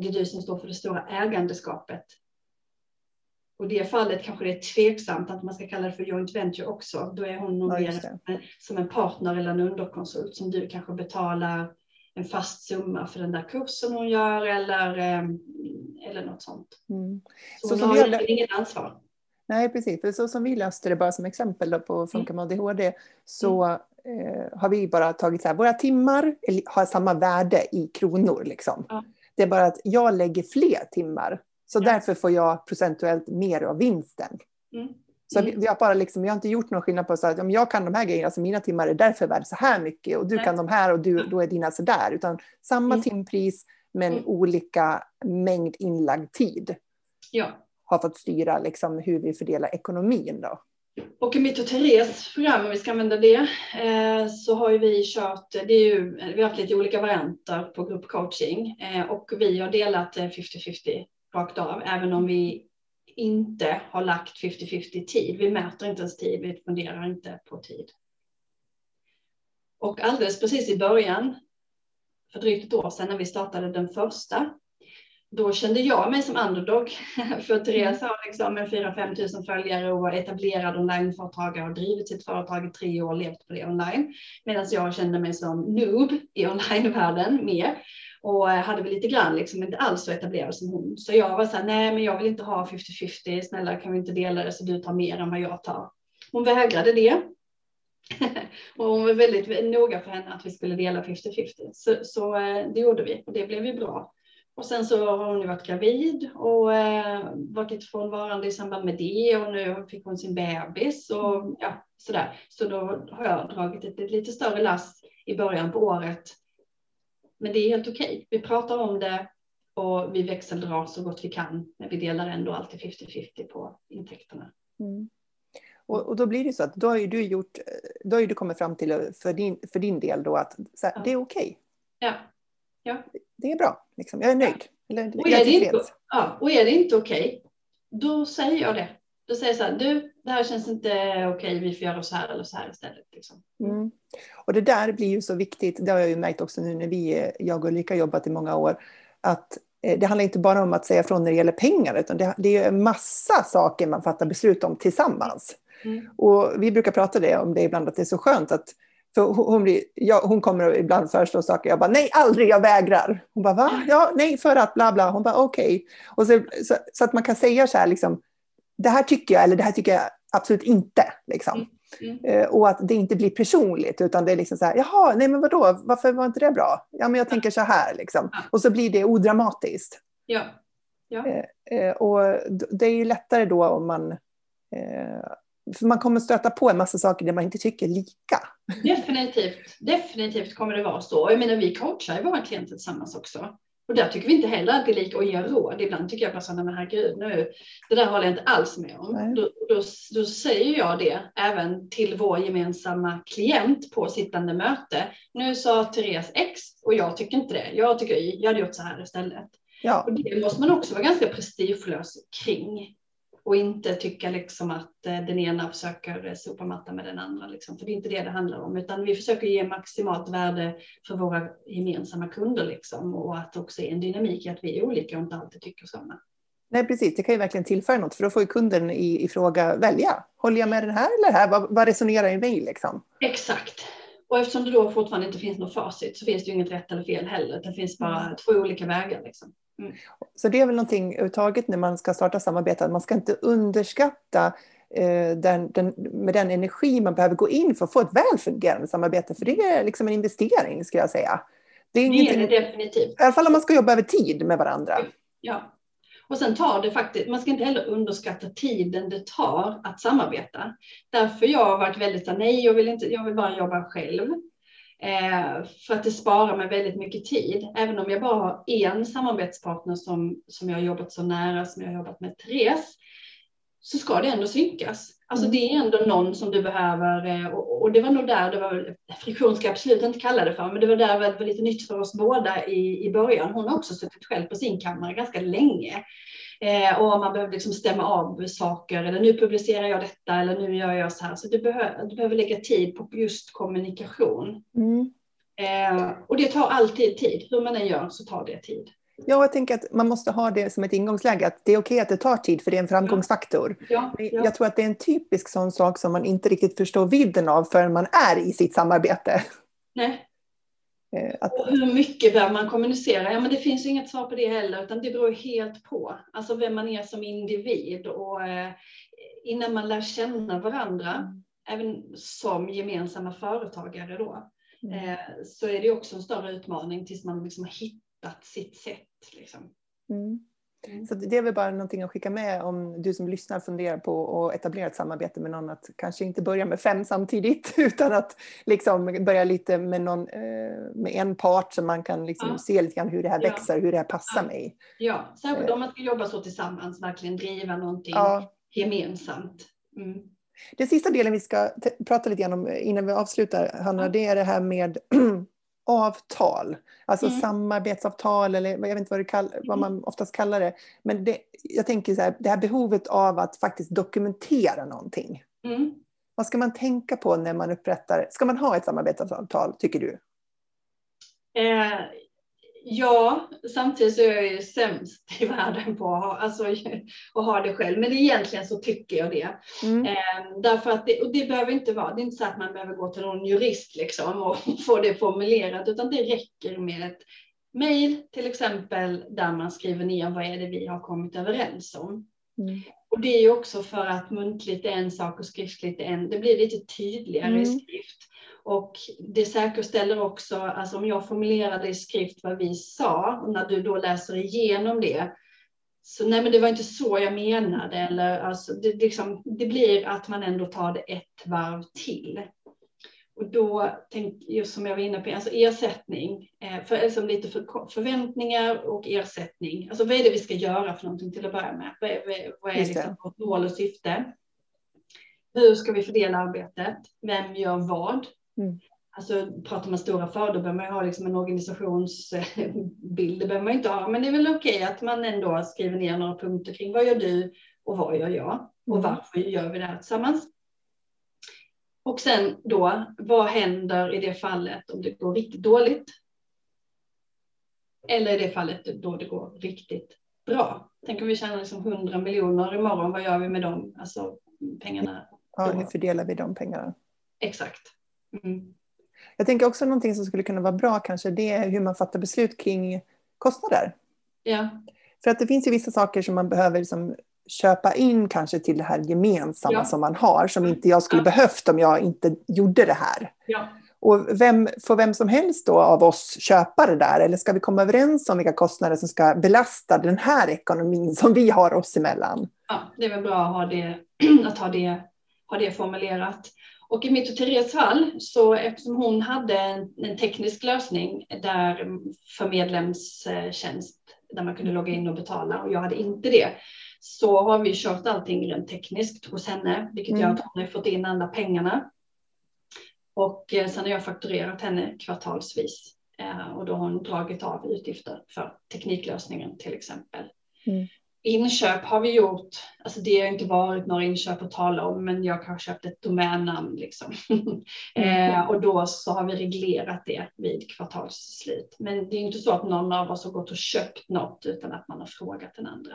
Speaker 2: det är du som står för det stora ägandeskapet. Och i det fallet kanske det är tveksamt att man ska kalla det för joint venture också. Då är hon nog ja, som en partner eller en underkonsult som du kanske betalar en fast summa för den där kursen hon gör eller, ehm, eller något sånt. Mm. Så, så hon har vi... inget ansvar.
Speaker 1: Nej, precis. För så som vi löste det bara som exempel då på Funka med ADHD så mm eh, har vi bara tagit så här, våra timmar har samma värde i kronor. Liksom. Ja. Det är bara att jag lägger fler timmar. Så ja. därför får jag procentuellt mer av vinsten. Mm. Så vi, vi, har bara liksom, jag har inte gjort någon skillnad på så att om jag kan de här grejerna, så mina timmar är därför värda så här mycket och du Nej. kan de här och du, då är dina så där. Utan samma mm. timpris men mm. olika mängd inlagd tid.
Speaker 2: Ja.
Speaker 1: Har fått styra liksom hur vi fördelar ekonomin då.
Speaker 2: Och i mitt och Therese program, om vi ska använda det, eh, så har ju vi kört, det är ju, vi har haft lite olika varianter på gruppcoaching eh, och vi har delat eh, 50-50 rakt av, även om vi inte har lagt 50-50 tid. Vi mäter inte ens tid, vi funderar inte på tid. Och alldeles precis i början, för drygt ett år sedan när vi startade den första, då kände jag mig som underdog. [laughs] För Therese har liksom en 4-5 tusen följare och var etablerad onlineföretagare och drivit sitt företag i tre år och levt på det online. Medan jag kände mig som noob i [laughs] onlinevärlden mer och eh, hade väl lite grann liksom inte alls så etablerad som hon. Så jag var så här, nej men jag vill inte ha 50-50, snälla kan vi inte dela det så du tar mer än vad jag tar. Hon vägrade det. [laughs] och hon var väldigt noga för henne att vi skulle dela 50-50. Så, så eh, det gjorde vi och det blev ju bra. Och sen så har hon ju varit gravid och eh, varit lite frånvarande i samband med det och nu fick hon sin bebis och ja, sådär. Så då har jag dragit ett, ett lite större lass i början på året. Men det är helt okej. Vi pratar om det och vi växeldrar så gott vi kan. Men vi delar ändå alltid 50-50 på intäkterna. Mm.
Speaker 1: Och, och, då blir det så att då har ju du gjort, då har du kommit fram till för din, för din del då att här, ja. det är okej. Okay.
Speaker 2: Ja. Ja.
Speaker 1: Det är bra, liksom. jag är nöjd. Eller,
Speaker 2: och, är det inte, ja, och är det inte okej, okay, då säger jag det. Då säger jag så här, du, det här känns inte okej, okay, vi får göra så här eller så här istället. Liksom.
Speaker 1: Mm. Och det där blir ju så viktigt, det har jag ju märkt också nu när vi, jag och Ulrika jobbat i många år, att eh, det handlar inte bara om att säga från när det gäller pengar, utan det, det är en massa saker man fattar beslut om tillsammans. Mm. Och vi brukar prata det, om det ibland, att det är så skönt att för hon, blir, ja, hon kommer ibland föreslå saker, jag bara nej, aldrig, jag vägrar. Hon bara va? Ja, nej, för att bla bla. Hon bara okej. Okay. så, så, så, att man kan säga så här, liksom, det här tycker jag, eller det här tycker jag absolut inte. Liksom. Mm. Mm. Och att det inte blir personligt, utan det är liksom så här, jaha, nej men vadå, varför var inte det bra? Ja, men jag tänker så här, liksom. Ja. Och så blir det odramatiskt.
Speaker 2: Ja. ja.
Speaker 1: Eh, eh och det är ju lättare då om man eh, för man kommer stöta på en massa saker där man inte tycker lika.
Speaker 2: Definitivt, definitivt kommer det vara så. Jag menar, vi coachar ju våra klienter tillsammans också. Och där tycker vi inte heller att det är lika och ger råd. Ibland tycker jag bara så men herregud, nu, det där håller jag inte alls med om. Då, då, då, säger jag det även till vår gemensamma klient på sittande möte. Nu sa Therese X och jag tycker inte det. Jag tycker jag hade gjort så här istället. Ja. Och det måste man också vara ganska prestigelös kring. Och inte tycka liksom att eh, den ena försöker sopa matta med den andra. Liksom. För det är inte det det handlar om. Utan vi försöker ge maximalt värde för våra gemensamma kunder. Liksom. Och att också är en dynamik i att vi är olika och inte alltid tycker samma.
Speaker 1: Nej, precis. Det kan ju verkligen tillföra något. För då får ju kunden i, i fråga välja. Håller jag med den här eller här? Vad, vad resonerar i mig liksom?
Speaker 2: Exakt. Och eftersom det då fortfarande inte finns något facit så finns det ju inget rätt eller fel heller. Det finns bara mm. två olika vägar. Liksom. Mm.
Speaker 1: Så det är väl någonting överhuvudtaget när man ska starta samarbete, att man ska inte underskatta eh, den, den, med den energi man behöver gå in för att få ett väl fungerande samarbete. För det är liksom en investering, ska jag säga.
Speaker 2: Det är, det är det definitivt. I
Speaker 1: alla fall om man ska jobba över tid med varandra.
Speaker 2: Ja. Och sen tar det faktiskt, man ska inte heller underskatta tiden det tar att samarbeta. Därför jag har varit väldigt nej, jag vill, inte, jag vill bara jobba själv. Eh, för att det sparar mig väldigt mycket tid. Även om jag bara har en samarbetspartner som, som jag har jobbat så nära som jag har jobbat med Therese, så ska det ändå synkas. Alltså mm. det är ändå någon som du behöver eh, och, och, det var nog där det var, friktion ska jag absolut inte kalla det för, men det var där det var lite nytt för oss båda i, i början. Hon har också suttit själv på sin kammare ganska länge. Eh, och man behöver liksom stämma av saker eller nu publicerar jag detta eller nu gör jag så här. Så du, behöver, du behöver lägga tid på just kommunikation. Mm. Eh, och det tar alltid tid, hur man än gör så tar det tid.
Speaker 1: Ja, jag tänker att man måste ha det som ett ingångsläge, att det är okej att det tar tid, för det är en framgångsfaktor. Ja, ja. Jag tror att det är en typisk sån sak som man inte riktigt förstår vidden av förrän man är i sitt samarbete.
Speaker 2: Nej. [laughs] Eh, att... Och hur mycket behöver man kommunicera? Ja, men det finns ju inget svar på det heller, utan det beror helt på. Alltså vem man är som individ och eh, innan man lär känna varandra, även som gemensamma företagare då, mm. eh, så är det också en större utmaning tills man liksom har hittat hittat sitt sätt. Liksom.
Speaker 1: Mm. Mm. Så det är väl bara någonting att skicka med om du som lyssnar funderar på att etablera ett samarbete med någon. Att kanske inte börja med fem samtidigt [laughs] utan att liksom börja lite med, någon, eh, med en part så man kan liksom ja. se lite grann hur det här ja. växer, hur det här passar
Speaker 2: ja.
Speaker 1: mig.
Speaker 2: Ja, särskilt om man ska jobba så tillsammans, verkligen driva någonting gemensamt. Mm.
Speaker 1: Den sista delen vi ska prata lite grann om innan vi avslutar, Hanna, det är det här med [clears throat] avtal, alltså mm. samarbetsavtal eller jag vet inte vad, det kall, vad man oftast kallar det. Men det, jag tänker så här, det här behovet av att faktiskt dokumentera någonting. Mm. Vad ska man tänka på när man upprättar, ska man ha ett samarbetsavtal tycker du?
Speaker 2: Eh, Ja, samtidigt så är jag ju sämst i [laughs] världen på att ha, alltså, [laughs] att ha det själv. Men egentligen så tycker jag det. Mm. Eh, därför att det, och det behöver inte vara, det är inte så att man behöver gå till någon jurist liksom och [laughs] få det formulerat, utan det räcker med ett mejl till exempel där man skriver ner vad är det vi har kommit överens om. Mm. Och det är ju också för att muntligt är en sak och skriftligt är en, det blir lite tydligare mm. i skrift. Och det säkerställer också, alltså om jag formulerade i skrift vad vi sa, och när du då läser igenom det, så nej men det var inte så jag menade, eller alltså det, liksom, det blir att man ändå tar det ett varv till. Och då, tänk, just som jag var inne på, alltså ersättning, eh, för, alltså lite för, förväntningar och ersättning. Alltså vad är det vi ska göra för någonting till att börja med? Vad är, vad är liksom vårt mål och syfte? Hur ska vi fördela arbetet? Vem gör vad? Mm. Alltså pratar man stora för då behöver man ju ha liksom en organisationsbild, det behöver man inte ha, men det är väl okej att man ändå skriver ner några punkter kring vad gör du och vad gör jag och mm. varför gör vi det här tillsammans. Och sen då, vad händer i det fallet om det går riktigt dåligt? Eller i det fallet då det går riktigt bra. Tänk om vi tjänar liksom 100 miljoner imorgon, vad gör vi med de alltså, pengarna?
Speaker 1: Ja, hur fördelar vi de pengarna?
Speaker 2: Exakt. Mm.
Speaker 1: Jag tänker också någonting som skulle kunna vara bra kanske, det är hur man fattar beslut kring kostnader.
Speaker 2: Ja.
Speaker 1: För att det finns ju vissa saker som man behöver liksom köpa in kanske till det här gemensamma ja. som man har, som inte jag skulle ja. behövt om jag inte gjorde det här.
Speaker 2: Ja.
Speaker 1: Och vem, får vem som helst då av oss köpa det där? Eller ska vi komma överens om vilka kostnader som ska belasta den här ekonomin som vi har oss emellan?
Speaker 2: Ja, det är väl bra att ha det, [clears throat] att ha det, ha det formulerat. Och i mitt och Therese fall, så eftersom hon hade en, en teknisk lösning där för medlemstjänst, där man kunde logga in och betala och jag hade inte det, så har vi kört allting rent tekniskt hos henne, vilket mm. gör att hon har fått in alla pengarna. Och eh, sen har jag fakturerat henne kvartalsvis. Eh, och då har hon dragit av utgifter för tekniklösningen till exempel. Mm. Inköp har vi gjort, alltså det har inte varit några inköp att tala om, men jag har köpt ett domännamn liksom. [laughs] Mm. eh, och då så har vi reglerat det vid kvartalsslut. Men det är inte så att någon av oss har gått och köpt något utan att man har frågat den andra.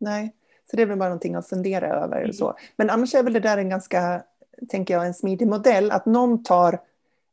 Speaker 1: Nej, så det är väl bara någonting att fundera över. Mm. Så. Men annars är väl det där en ganska, tänker jag, en smidig modell, att någon tar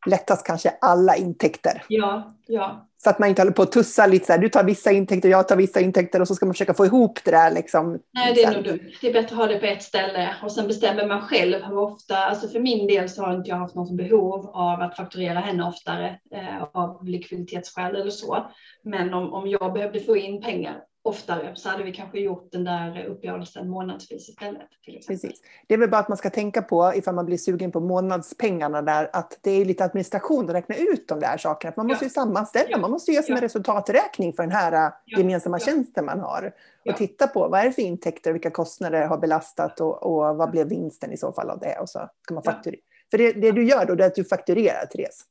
Speaker 1: lättast kanske alla intäkter.
Speaker 2: Ja, ja.
Speaker 1: Så att man inte håller på att tussa lite så här, du tar vissa intäkter, jag tar vissa intäkter och så ska man försöka få ihop det där. Liksom.
Speaker 2: Nej, det är nog dumt. Det är bättre att ha det på ett ställe och sen bestämmer man själv hur ofta. Alltså för min del så har inte jag haft något behov av att fakturera henne oftare eh, av likviditetsskäl eller så. Men om, om jag behövde få in pengar oftare så hade vi kanske gjort den där uppgörelsen månadsvis istället.
Speaker 1: Precis. Det är väl bara att man ska tänka på ifall man blir sugen på månadspengarna där att det är lite administration att räkna ut de där sakerna. Man måste ju sammanställa, ja. man måste göra som en ja. resultaträkning för den här äh, ja. gemensamma tjänsten man har. Och titta på vad är det för intäkter, vilka kostnader har belastat och, och vad blev vinsten i så fall av det. Och så kan man fakturera. För det, det, du gör då det är att du fakturerar Therese.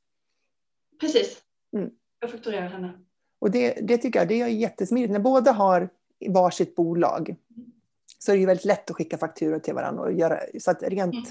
Speaker 2: Precis, mm. jag fakturerar henne.
Speaker 1: Och det, det tycker jag det är jättesmidigt. När båda har varsitt bolag så är det ju väldigt lätt att skicka fakturor till varandra. Och göra, så att rent, mm.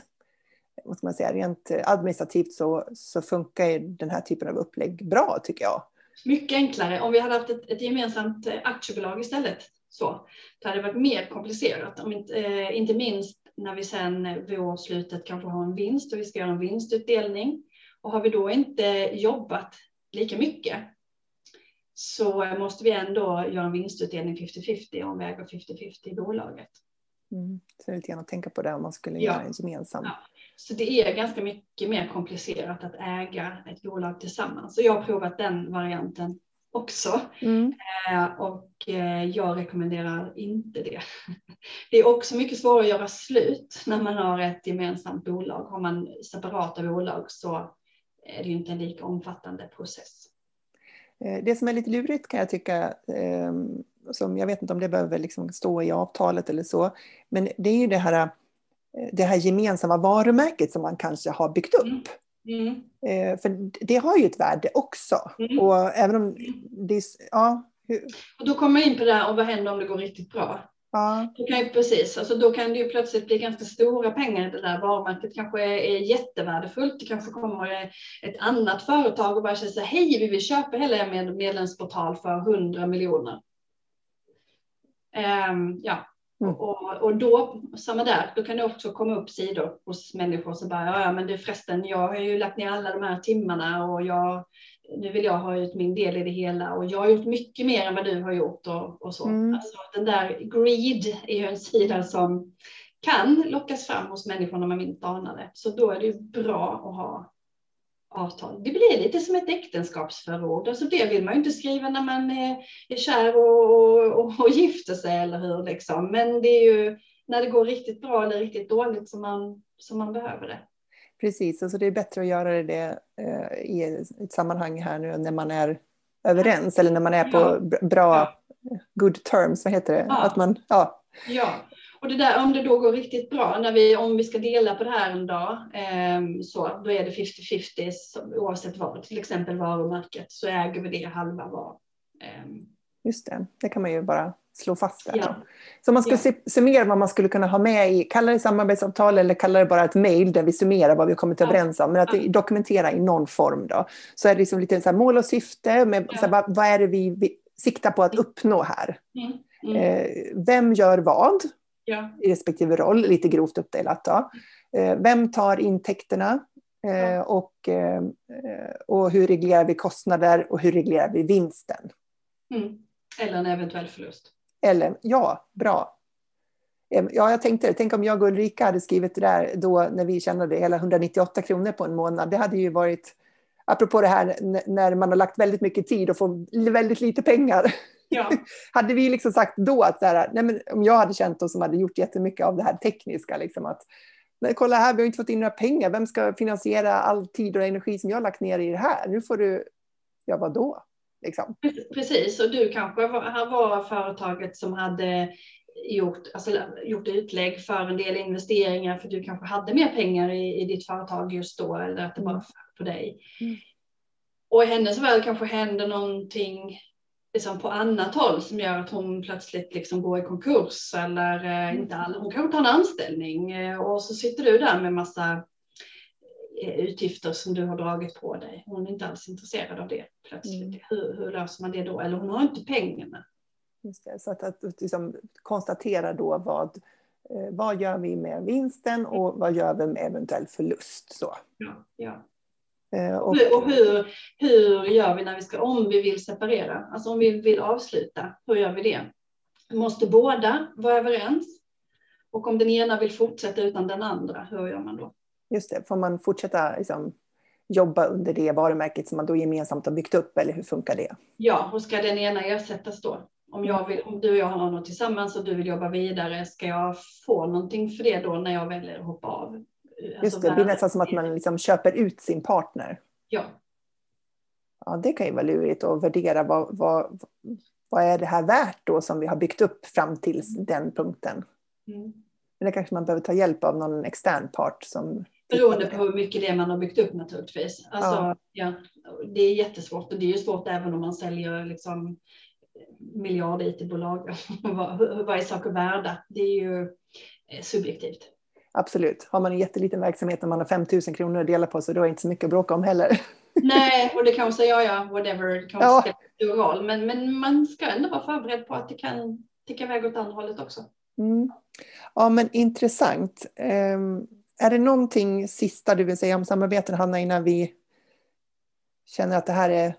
Speaker 1: vad man säga, rent administrativt så, så funkar den här typen av upplägg bra tycker jag.
Speaker 2: Mycket enklare. Om vi hade haft ett, ett gemensamt aktiebolag istället så, då hade det varit mer komplicerat. Om inte, eh, inte minst när vi sen vid årsslutet kanske har en vinst och vi ska göra en vinstutdelning. Och har vi då inte jobbat lika mycket så måste vi ändå göra en vinstutdelning 50-50 om vi äger 50-50 i bolaget.
Speaker 1: Mm. Så det är lite grann att tänka på det om man skulle ja. göra en gemensam. Ja.
Speaker 2: Så det är ganska mycket mer komplicerat att äga ett bolag tillsammans. Så jag har provat den varianten också. Mm. Eh, och eh, jag rekommenderar inte det. [laughs] Det är också mycket svårare att göra slut när man har ett gemensamt bolag. Har man separata bolag så är det inte en lika omfattande process.
Speaker 1: Eh, det som är lite lurigt kan jag tycka, ehm, som jag vet inte om det behöver liksom stå i avtalet eller så, men det är ju det här, eh, det här gemensamma varumärket som man kanske har byggt upp. Mm. Mm. Eh, för det har ju ett värde också. Mm. Och även om det ja,
Speaker 2: och då kommer man in på det här, och vad händer om det går riktigt bra? Ja. Då kan ju, precis, alltså då kan det ju plötsligt bli ganska stora pengar i det där varumärket. kanske är, är jättevärdefullt. Det kanske kommer ett annat företag och bara säger hej, vi vill köpa hela er medlemsportal för 100 miljoner. Um, ja, mm. och, och då, samma där, då kan det också komma upp sidor hos människor som bara, ja, men det förresten, jag har ju lagt ner alla de här timmarna och jag nu vill jag ha ut min del i det hela och jag har gjort mycket mer än vad du har gjort och, och så. Mm. Alltså, den där greed är ju en sida som kan lockas fram hos människor när man inte anar det. Så då är det ju bra att ha avtal. Det blir lite som ett äktenskapsförord. Alltså det vill man ju inte skriva när man är, är kär och, och, och gifter sig, eller hur? Liksom. Men det är ju när det går riktigt bra eller riktigt dåligt som man, som man behöver det.
Speaker 1: Precis, alltså det är bättre att göra det eh, i ett sammanhang här nu när man är överens eller när man är på ja. bra, ja. good terms, vad heter det? Ja. Att man, ja.
Speaker 2: ja, och det där, om det då går riktigt bra, när vi, om vi ska dela på det här en dag, eh, så då är det 50-50 oavsett vad, till exempel varumärket, så äger vi det halva var. Eh.
Speaker 1: Just det, det kan man ju bara slå fast där. Ja. Så om man ska ja. summera vad man skulle kunna ha med i, kalla det samarbetsavtal eller kalla det bara ett mejl där vi summerar vad vi kommit ja. överens om, men att ja. dokumentera i någon form då. Så är det liksom lite så här mål och syfte, med, så här, vad, vad, är det vi, vi siktar på att uppnå här? Mm. Mm. Eh, vem gör vad i respektive roll, lite grovt uppdelat då. Eh, vem tar intäkterna? Eh, och, eh, och hur reglerar vi kostnader och hur reglerar vi vinsten?
Speaker 2: Mm. Eller en eventuell förlust.
Speaker 1: Eller, ja, bra. Ja, jag tänkte tänk om jag och Ulrika hade skrivit det där då när vi tjänade hela 198 kronor på en månad. Det hade ju varit, apropå det här när man har lagt väldigt mycket tid och får väldigt lite pengar. Ja. [laughs] hade vi liksom sagt då att så här, nej men om jag hade känt oss som hade gjort jättemycket av det här tekniska, liksom att men kolla här, vi har inte fått in några pengar, vem ska finansiera all tid och energi som jag har lagt ner i det här? Nu får du, ja vadå? Liksom.
Speaker 2: Precis, och du kanske var, var företaget som hade gjort, alltså, gjort utlägg för en del investeringar för du kanske hade mer pengar i, i ditt företag just då eller att det bara mm. föll på dig. Mm. och i hennes värld kanske händer någonting liksom på annat håll som gör att hon plötsligt liksom går i konkurs eller eh, mm. inte all, hon kanske tar en anställning eh, och så sitter du där med massa utgifter som du har dragit på dig. Hon är inte alls intresserad av det plötsligt. Mm. Hur, hur, löser man det då? Eller hon har inte pengarna.
Speaker 1: Det, så att, att liksom, konstatera då vad, vad gör vi med vinsten och vad gör vi med eventuell förlust. Så.
Speaker 2: Ja, ja. Eh, och, och hur, hur gör vi när vi ska, om vi vill separera, alltså om vi vill avsluta, hur gör vi det? Måste båda vara överens? Och om den ena vill fortsätta utan den andra, hur gör man då?
Speaker 1: Just det, får man fortsätta liksom, jobba under det varumärket som man då gemensamt har byggt upp eller hur funkar det?
Speaker 2: Ja, och ska den ena ersättas då? Om, jag vill, om du och jag har något tillsammans och du vill jobba vidare, ska jag få någonting för det då när jag väljer att hoppa av?
Speaker 1: Just alltså det, det blir nästan som att man liksom köper ut sin partner.
Speaker 2: Ja.
Speaker 1: Ja, det kan ju vara lurigt att värdera vad, vad, vad är det här värt då som vi har byggt upp fram till den punkten. Mm. Men det kanske man behöver ta hjälp av någon extern part som
Speaker 2: Beroende på hur mycket det man har byggt upp naturligtvis. Alltså, ja. ja. det är jättesvårt och det är ju svårt även om man säljer liksom miljard IT-bolag. [laughs] vad, är saker värda? Det är ju eh, subjektivt.
Speaker 1: Absolut. Har man en jätteliten verksamhet och man har 5 000 kronor att dela på så då är det inte så mycket att bråka om heller. [laughs]
Speaker 2: Nej, och det kan man säga, ja, whatever, det kan ja. stor roll. Men, men man ska ändå vara förberedd på att det kan ticka iväg åt andra hållet också.
Speaker 1: Mm. Ja, men intressant. Um, är det någonting sista du vill säga om samarbeten, Hanna, innan vi känner att det här är,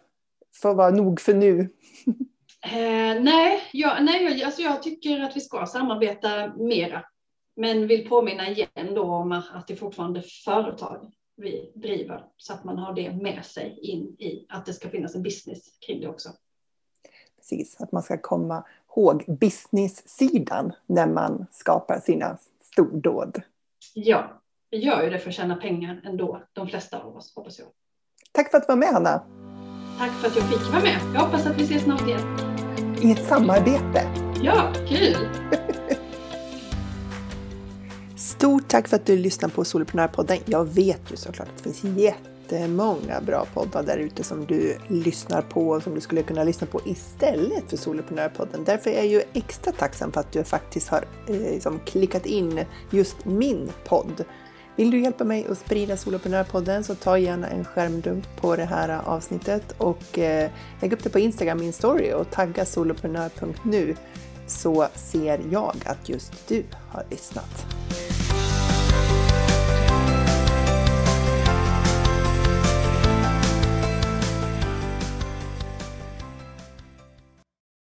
Speaker 1: får vara nog för nu? [laughs]
Speaker 2: Eh, nej, jag, nej alltså jag tycker att vi ska samarbeta mera. Men vill påminna igen då om att det fortfarande är företag vi driver så att man har det med sig in i att det ska finnas en business kring det också.
Speaker 1: Precis, att man ska komma ihåg business-sidan när man skapar sina stordåd.
Speaker 2: Ja, vi gör ju det för att tjäna pengar ändå, de flesta av oss hoppas jag.
Speaker 1: Tack för att du var med Hanna.
Speaker 2: Tack för att jag fick vara med. Jag hoppas att vi ses snart igen.
Speaker 1: I ett samarbete.
Speaker 2: Ja, kul! [laughs]
Speaker 1: Stort tack för att du lyssnar på Soloprenörpodden. Jag vet ju såklart att det finns jättemånga bra poddar där ute som du lyssnar på och som du skulle kunna lyssna på istället för Soloprenörpodden. Därför är jag ju extra tacksam för att du faktiskt har eh, liksom klickat in just min podd. Vill du hjälpa mig att sprida Soloprenörpodden så ta gärna en skärmdump på det här avsnittet och eh, lägg upp det på Instagram i story och tagga soloprenör.nu så ser jag att just du har lyssnat.